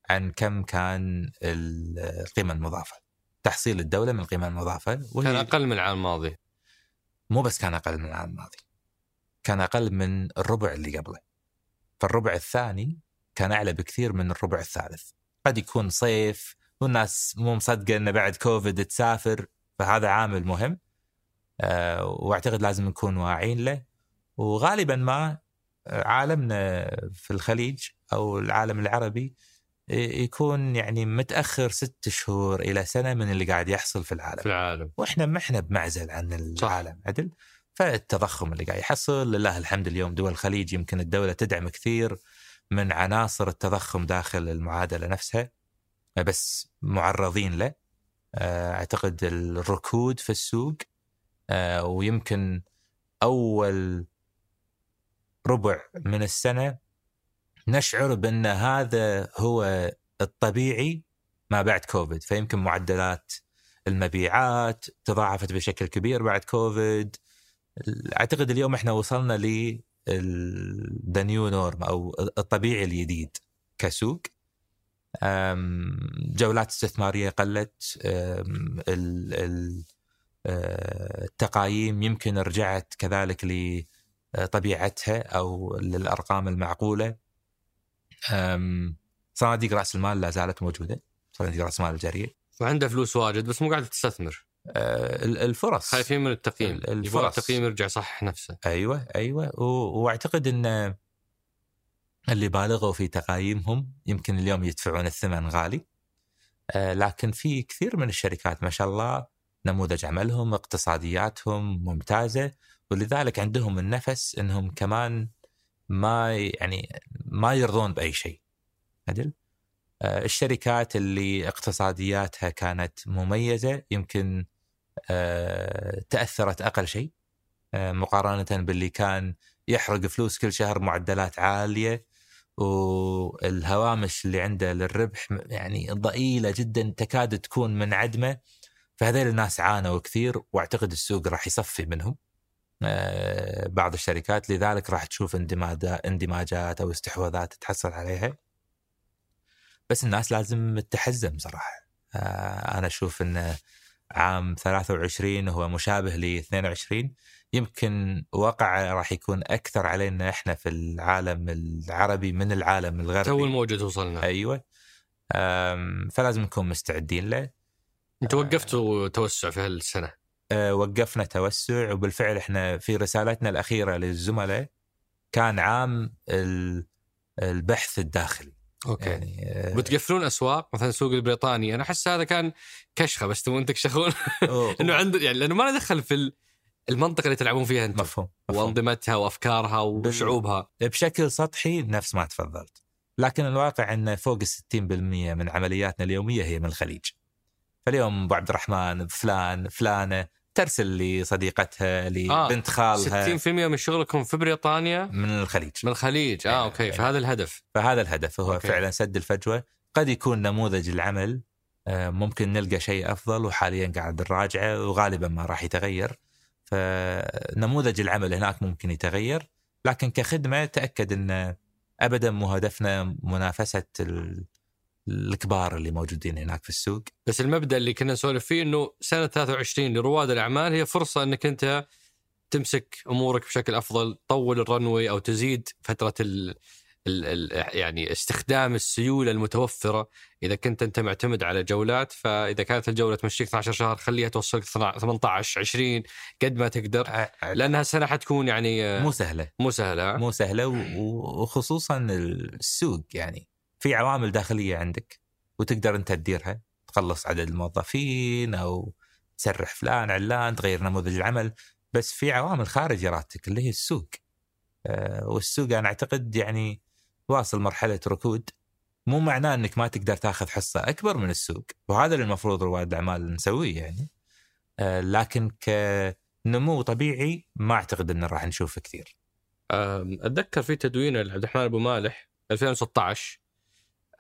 عن كم كان القيمة المضافة. تحصيل الدولة من القيمة المضافة. وهي كان أقل من العام الماضي. مو بس كان أقل من العام الماضي. كان أقل من الربع اللي قبله. فالربع الثاني كان أعلى بكثير من الربع الثالث. قد يكون صيف والناس مو مصدقة أنه بعد كوفيد تسافر. فهذا عامل مهم آه، واعتقد لازم نكون واعيين له وغالبا ما آه، عالمنا في الخليج أو العالم العربي يكون يعني متأخر ست شهور إلى سنة من اللي قاعد يحصل في العالم. في العالم. وإحنا ما إحنا بمعزل عن العالم صح. عدل؟ فالتضخم اللي قاعد يحصل لله الحمد اليوم دول الخليج يمكن الدولة تدعم كثير من عناصر التضخم داخل المعادلة نفسها بس معرضين له أعتقد الركود في السوق آه، ويمكن أول ربع من السنة نشعر بأن هذا هو الطبيعي ما بعد كوفيد. فيمكن معدلات المبيعات تضاعفت بشكل كبير بعد كوفيد. أعتقد اليوم إحنا وصلنا ل the new norm أو الطبيعي الجديد كسوق. جولات استثمارية قلت التقايم يمكن رجعت كذلك لطبيعتها أو للأرقام المعقولة. صناديق رأس المال لا زالت موجودة صناديق رأس المال الجاريه وعنده فلوس واجد بس مو قاعد تستثمر. الفرص. خايفين من التقييم. الفرص. التقييم يرجع يصحح نفسه. أيوه أيوه. وأعتقد إن اللي بالغوا في تقايمهم يمكن اليوم يدفعون الثمن غالي. آه، لكن في كثير من الشركات ما شاء الله نموذج عملهم اقتصادياتهم ممتازة ولذلك عندهم النفس إنهم كمان ما يعني ما يرضون بأي شيء. عدل؟ آه، الشركات اللي اقتصادياتها كانت مميزة يمكن آه، تأثرت أقل شيء مقارنة باللي كان يحرق فلوس كل شهر معدلات عالية. والهوامش اللي عنده للربح يعني ضئيلة جدا تكاد تكون منعدمه فهذيل الناس عانوا كثير وأعتقد السوق راح يصفي منهم. آه، بعض الشركات لذلك راح تشوف اندماجات أو استحواذات تحصل عليها. بس الناس لازم تحزم صراحة. آه، أنا أشوف ان عام 23 هو مشابه ل 22 يمكن وقع راح يكون أكثر علينا إحنا في العالم العربي من العالم الغربي. تو الموجة توصلنا. أيوه. فلازم نكون مستعدين له. أنت وقفتوا توسع في هالسنة. أه وقفنا توسع وبالفعل إحنا في رسالتنا الأخيرة للزملاء كان عام البحث الداخلي. أوكي. يعني أه بتقفلون أسواق مثلا السوق البريطاني؟ أنا أحس هذا كان كشخة بس تبون تكشخون إنه عنده يعني لأنه ما ندخل في المنطقة اللي تلعبون فيها أنتم. مفهوم, مفهوم. وأنظمتها وأفكارها وشعوبها. بشكل سطحي نفس ما تفضلت. لكن الواقع إن فوق ال 60% من عملياتنا اليومية هي من الخليج. فاليوم أبو عبد الرحمن فلان فلانة ترسل لصديقتها لبنت آه خالها. 60% من شغلكم في بريطانيا؟ من الخليج. من الخليج. آه أوكي فهذا الهدف. فهذا الهدف هو أوكي. فعلا سد الفجوة. قد يكون نموذج العمل آه، ممكن نلقى شيء أفضل وحاليا قاعد نراجعه وغالبا ما راح يتغير. فنموذج العمل هناك ممكن يتغير لكن كخدمة تأكد إن ابدا مو هدفنا منافسه الكبار اللي موجودين هناك في السوق. بس المبدأ اللي كنا نسولف فيه إنه سنة 23 لرواد الأعمال هي فرصة إنك أنت تمسك أمورك بشكل أفضل تطول الرنوي أو تزيد فترة ال ال يعني استخدام السيولة المتوفرة. إذا كنت أنت معتمد على جولات فإذا كانت الجولة تمشيك 12 شهر خليها توصلك 18 20 قد ما تقدر. لأنها سنه حتكون يعني مو سهلة. مو سهلة. مو سهلة وخصوصا السوق يعني في عوامل داخلية عندك وتقدر أنت تديرها. تخلص عدد الموظفين أو تسرح فلان علان تغير نموذج العمل. بس في عوامل خارج ارادتك اللي هي السوق. أه والسوق أنا أعتقد يعني واصل مرحلة ركود مو معناه إنك ما تقدر تاخذ حصة أكبر من السوق وهذا اللي المفروض رواد الأعمال نسويه يعني أه لكن كنمو طبيعي ما أعتقد إنه راح نشوف كثير أتذكر في تدوين عبد الرحمن أبو مالح 2016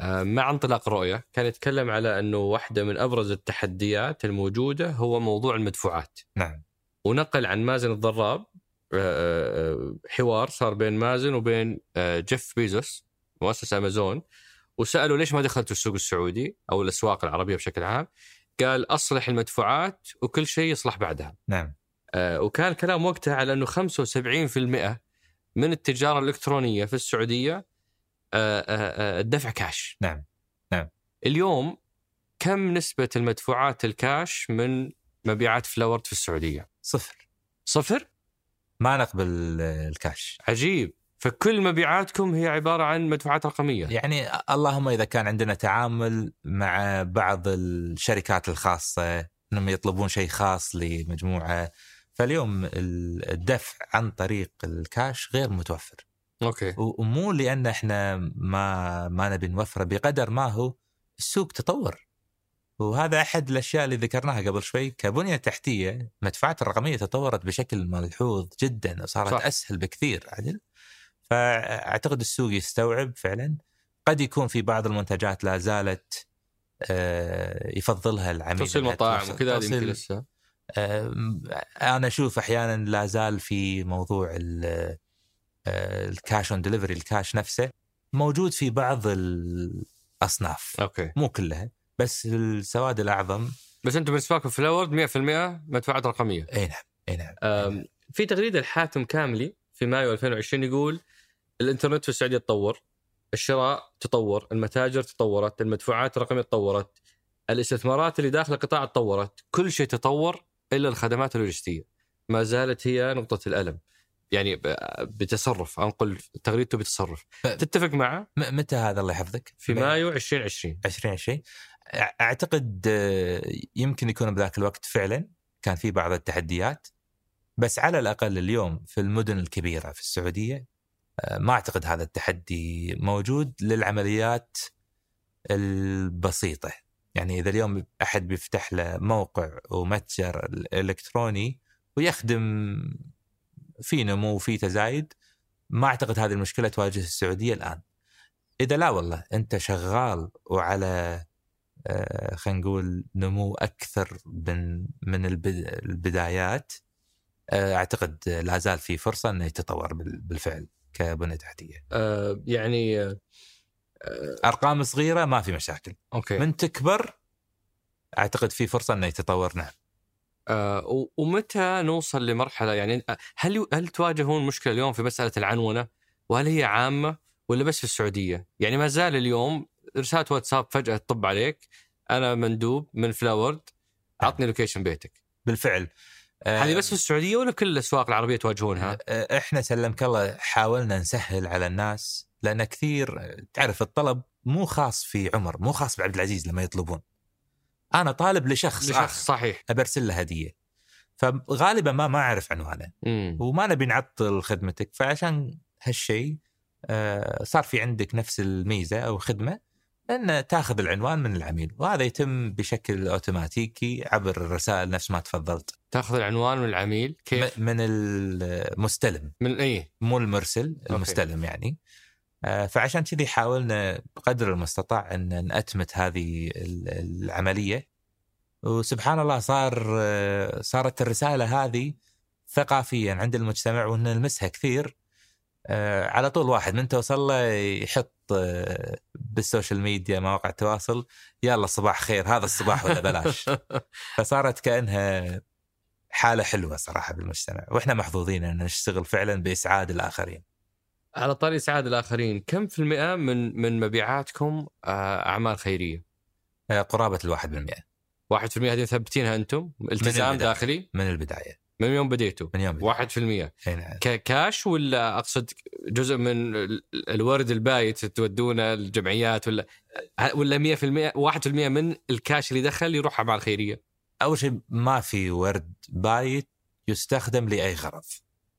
مع انطلاق الرؤيه كان يتكلم على إنه واحدة من أبرز التحديات الموجودة هو موضوع المدفوعات. نعم. ونقل عن مازن الضراب حوار صار بين مازن وبين جيف بيزوس مؤسس أمازون وسألوا ليش ما دخلتوا السوق السعودي أو الأسواق العربية بشكل عام؟ قال أصلح المدفوعات وكل شيء يصلح بعدها. نعم. وكان الكلام وقتها على إنه 75% من التجارة الإلكترونية في السعودية آه، آه، آه، الدفع كاش نعم نعم اليوم كم نسبة المدفوعات الكاش من مبيعات فلاورد في السعودية؟ صفر صفر؟ ما نقبل الكاش. عجيب. فكل مبيعاتكم هي عبارة عن مدفوعات رقمية. يعني اللهم إذا كان عندنا تعامل مع بعض الشركات الخاصة أنهم يطلبون شيء خاص لمجموعة فاليوم الدفع عن طريق الكاش غير متوفر. أوكي. ومو لأن إحنا ما ما نبي نوفره بقدر ما هو السوق تطور. وهذا أحد الأشياء اللي ذكرناها قبل شوي. كبنيه تحتية المدفوعات الرقمية تطورت بشكل ملحوظ جدا وصارت صح. أسهل بكثير عدل فأعتقد السوق يستوعب فعلا. قد يكون في بعض المنتجات لا زالت آه، يفضلها العميل توصيل مطاعم وكذا يمكن لسه. أنا أشوف أحيانا لا زال في موضوع ال cash on delivery الكاش نفسه موجود في بعض الأصناف. أوكي. مو كلها. بس السواد الأعظم. بس أنتم بالنسبة لكم في فلاورد 100% مدفوعات رقمية. إي نعم إي نعم في تغريدة لحاتم كاملي في مايو 2020 يقول الإنترنت في السعودية تطور الشراء تطور المتاجر تطورت المدفوعات الرقمية تطورت الاستثمارات اللي داخل القطاع تطورت كل شيء تطور إلا الخدمات اللوجستية. ما زالت هي نقطة الألم. يعني بتصرف انقل تغريدته بتصرف. تتفق معه؟ متى هذا الله يحفظك؟ في مايو 2020 2020 أعتقد آه، يمكن يكون بذاك الوقت فعلا كان في بعض التحديات بس على الأقل اليوم في المدن الكبيرة في السعودية آه، ما أعتقد هذا التحدي موجود للعمليات البسيطة يعني إذا اليوم أحد بيفتح له موقع ومتجر الكتروني ويخدم في نمو وفي تزايد ما أعتقد هذه المشكلة تواجه السعودية الآن. إذا لا والله أنت شغال وعلى خلينا نقول نمو أكثر من من البدايات أعتقد لا زال في فرصة إنه يتطور بالفعل كبنية تحتية. أه يعني أه أرقام صغيرة ما في مشاكل. أوكي. من تكبر أعتقد في فرصة إنه يتطور نعم. أه ومتى نوصل لمرحلة يعني هل هل تواجهون مشكلة اليوم في مسألة العنونة؟ وهل هي عامة ولا بس في السعودية؟ يعني ما زال اليوم رسالة واتساب فجأة تطب عليك أنا مندوب من فلاورد عطني لوكيشن بيتك. بالفعل. هذه بس في السعودية ولا كل الأسواق العربية تواجهونها؟ إحنا سلمك الله حاولنا نسهل على الناس لأن كثير تعرف الطلب مو خاص في عمر، مو خاص بعبد العزيز لما يطلبون. أنا طالب لشخص لشخص صحيح أبرسل له هدية. فغالبا ما ما أعرف عنوانه وما نبي نعطل خدمتك فعشان هالشيء صار في عندك نفس الميزة أو خدمة أن تاخذ العنوان من العميل وهذا يتم بشكل أوتوماتيكي عبر الرسائل نفس ما تفضلت. تاخذ العنوان من العميل كيف؟ من المستلم من اي مو المرسل المستلم أوكي. يعني. آه، فعشان كذي حاولنا بقدر المستطاع أن نأتمت هذه العملية. وسبحان الله صار آه، صارت الرسالة هذه ثقافيا عند المجتمع وإن نلمسها كثير آه، على طول واحد من توصل له يحط بالسوشيال ميديا مواقع التواصل يلا صباح خير هذا الصباح ولا بلاش فصارت كأنها حالة حلوة صراحة بالمجتمع وإحنا محظوظين إن نشتغل فعلا بإسعاد الآخرين. على طاري إسعاد الآخرين، كم في المئة من من مبيعاتكم آه، أعمال خيرية؟ قرابة الواحد بالمئة. واحد في المئة هذه مثبتين أنتم؟ التزام داخلي؟ من البداية. من يوم بديتوا من يوم واحد في المية نعم. كاش ولا أقصد جزء من الورد البايت تودونه الجمعيات ولا ولا مية في المية واحد في المية من الكاش اللي دخل يروح مع الخيرية أول شيء ما في ورد بايت يستخدم لأي غرض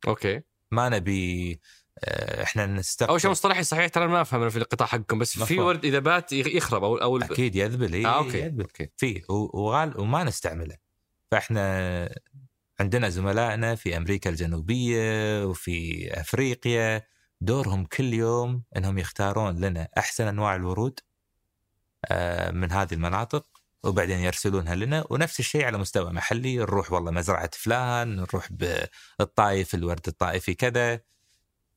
أوكي ما نبي آه، إحنا نستخدم أول شيء مصطلحي صحيح ترى ما افهم في القطاع حقكم بس مفهوم. في ورد إذا بات يخرب أو أو أكيد يذبل إيه آه، أوكي. يذبل أوكي. فيه وغال وما نستعمله فإحنا عندنا زملائنا في أمريكا الجنوبية وفي أفريقيا دورهم كل يوم إنهم يختارون لنا أحسن أنواع الورود آه، من هذه المناطق وبعدين يرسلونها لنا ونفس الشيء على مستوى محلي نروح والله مزرعة فلان نروح بالطائف الورد الطائفي كذا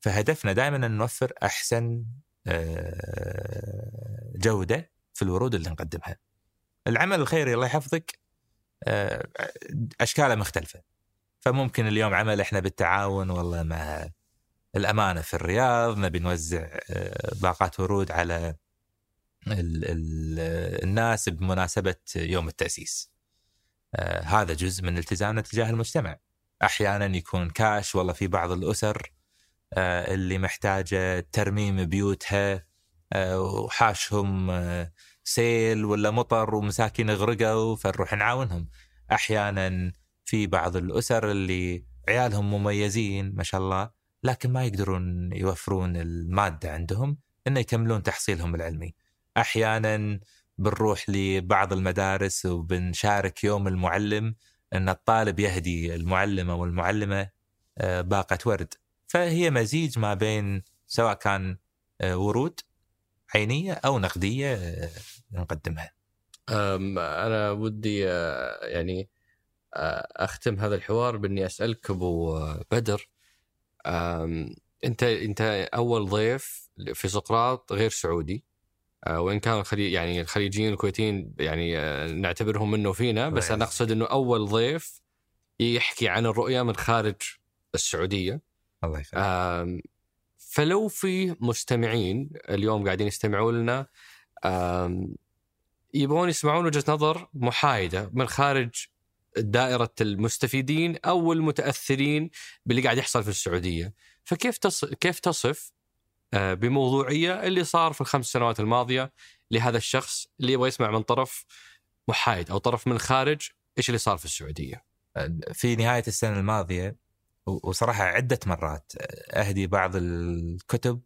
فهدفنا دائما أن نوفر أحسن آه، جودة في الورود اللي نقدمها. العمل الخيري الله يحفظك آه، أشكاله مختلفة. فممكن اليوم عمل إحنا بالتعاون والله مع الأمانة في الرياض نبي نوزع آه، باقات ورود على ال ال الناس بمناسبة يوم التأسيس. آه، هذا جزء من التزامنا تجاه المجتمع. أحيانا يكون كاش والله في بعض الأسر آه، اللي محتاجة ترميم بيوتها وحاشهم سيل ولا مطر ومساكين غرقوا فنروح نعاونهم. أحيانا في بعض الأسر اللي عيالهم مميزين ما شاء الله لكن ما يقدرون يوفرون المادة عندهم إنه يكملون تحصيلهم العلمي. أحيانا بنروح لبعض المدارس وبنشارك يوم المعلم إن الطالب يهدي المعلمة والمعلمه آه، باقة ورد. فهي مزيج ما بين سواء كان آه، ورود عينية أو نقدية آه، نقدمها. أنا ودي يعني أختم هذا الحوار بإني أسألك أبو بدر انت انت اول ضيف في سقراط غير سعودي. آه، وإن كان الخليج يعني الخليجيين الكويتيين يعني آه، نعتبرهم منه فينا. بس أنا أقصد إنه أول ضيف يحكي عن الرؤية من خارج السعودية. الله يخليك. فلو في مستمعين اليوم قاعدين يستمعوا لنا يبغون يسمعون وجهة نظر محايدة من خارج دائرة المستفيدين أو المتأثرين باللي قاعد يحصل في السعودية. فكيف تصف كيف تصف آه، بموضوعية اللي صار في الخمس سنوات الماضية لهذا الشخص اللي يبغى يسمع من طرف محايد أو طرف من خارج إيش اللي صار في السعودية؟ في نهاية السنة الماضية وصراحة عدة مرات أهدي بعض الكتب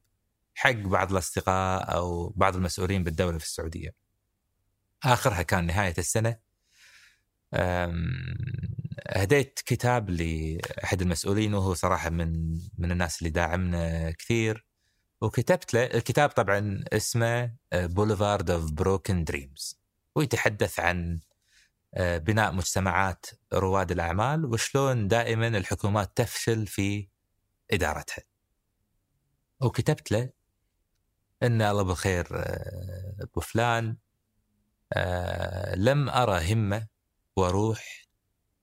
حق بعض الأصدقاء أو بعض المسؤولين بالدولة في السعودية. آخرها كان نهاية السنة هديت كتاب لأحد المسؤولين وهو صراحة من من الناس اللي داعمنا كثير وكتبت له الكتاب طبعا اسمه Boulevard of Broken Dreams ويتحدث عن آه، بناء مجتمعات رواد الأعمال وشلون دائما الحكومات تفشل في إدارتها. وكتبت له إن الله بالخير آه، أبو فلان لم أرى همة وروح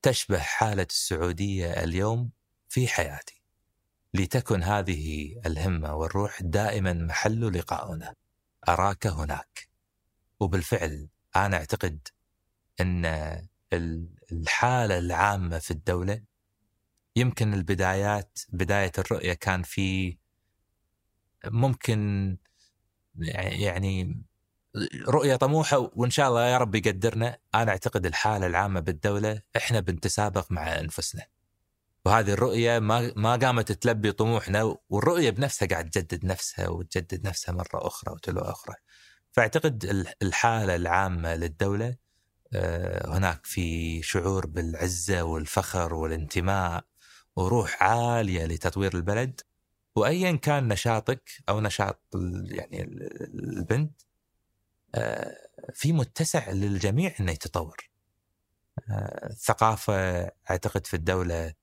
تشبه حالة السعودية اليوم في حياتي. لتكن هذه الهمة والروح دائما محل لقاؤنا. أراك هناك. وبالفعل أنا أعتقد أن الحالة العامة في الدولة يمكن البدايات بداية الرؤية كان في ممكن يعني رؤية طموحة وإن شاء الله يا رب يقدرنا. أنا أعتقد الحالة العامة بالدولة إحنا بنتسابق مع أنفسنا. وهذه الرؤية ما ما قامت تلبي طموحنا والرؤية بنفسها قاعد تجدد نفسها وتجدد نفسها مرة أخرى وتلو أخرى. فأعتقد الحالة العامة للدولة آه، هناك في شعور بالعزة والفخر والانتماء وروح عالية لتطوير البلد. وايا كان نشاطك أو نشاط يعني البنت في متسع للجميع إنه يتطور. آه، الثقافه أعتقد في الدولة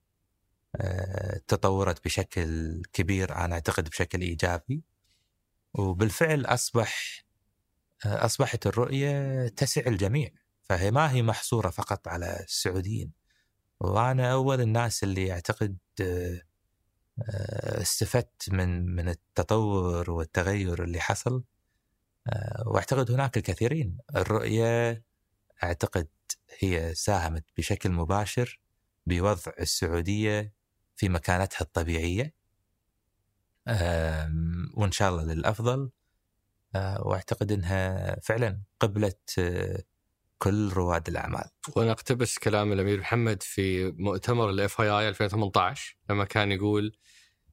تطورت بشكل كبير أنا أعتقد بشكل إيجابي. وبالفعل أصبح أصبحت الرؤية تسع الجميع فهي ما هي محصورة فقط على السعوديين. وأنا أول الناس اللي أعتقد آه، استفدت من من التطور والتغير اللي حصل. آه، واعتقد هناك الكثيرين. الرؤية أعتقد هي ساهمت بشكل مباشر بوضع السعودية في مكانتها الطبيعية. وإن شاء الله للأفضل. آه، وأعتقد إنها فعلا قبلت آه، كل رواد الأعمال. وأنا أقتبس كلام الأمير محمد في مؤتمر الاف اي اي 2018 لما كان يقول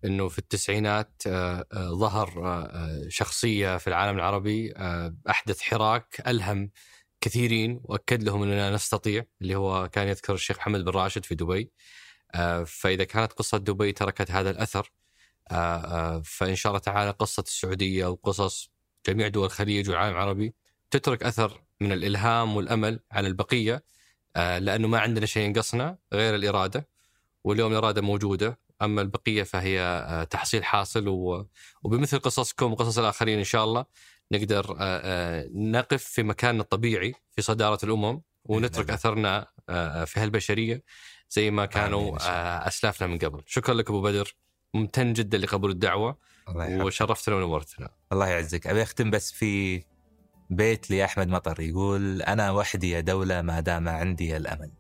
إنه في التسعينات آه، ظهر شخصية في العالم العربي أحدث حراك ألهم كثيرين وأكد لهم إننا نستطيع اللي هو كان يذكر الشيخ محمد بن راشد في دبي. فإذا كانت قصة دبي تركت هذا الأثر فإن شاء الله تعالى قصة السعودية وقصص جميع دول الخليج والعالم العربي تترك أثر من الإلهام والأمل على البقية آه، لأنه ما عندنا شيء ينقصنا غير الإرادة واليوم الإرادة موجودة أما البقية فهي آه، تحصيل حاصل وبمثل قصصكم وقصص الآخرين إن شاء الله نقدر آه، نقف في مكاننا الطبيعي في صدارة الأمم ونترك أثرنا في هالبشرية زي ما كانوا أسلافنا من قبل. شكرا لك أبو بدر. ممتن جدا لقبول الدعوة وشرفتنا ونورتنا. الله يعزك. أبي أختم بس في بيت لأحمد مطر. يقول أنا وحدي يا دولة ما دام عندي الأمل.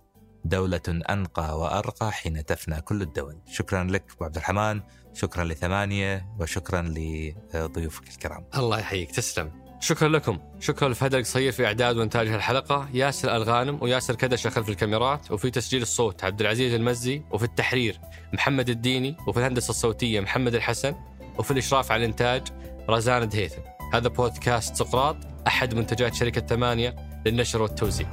دولة أنقى وأرقى حين تفنى كل الدول. شكرا لك أبو عبد الرحمن شكرا لثمانية وشكرا لضيوفك الكرام. الله يحييك تسلم. شكرا لكم. شكرا لفهد القصير في إعداد وإنتاج الحلقة ياسر الغانم وياسر كدشة خلف الكاميرات وفي تسجيل الصوت عبد العزيز المزي وفي التحرير محمد الديني وفي الهندسة الصوتية محمد الحسن وفي الإشراف على الإنتاج رزان دهيثم هذا بودكاست سقراط أحد منتجات شركة ثمانية للنشر والتوزيع.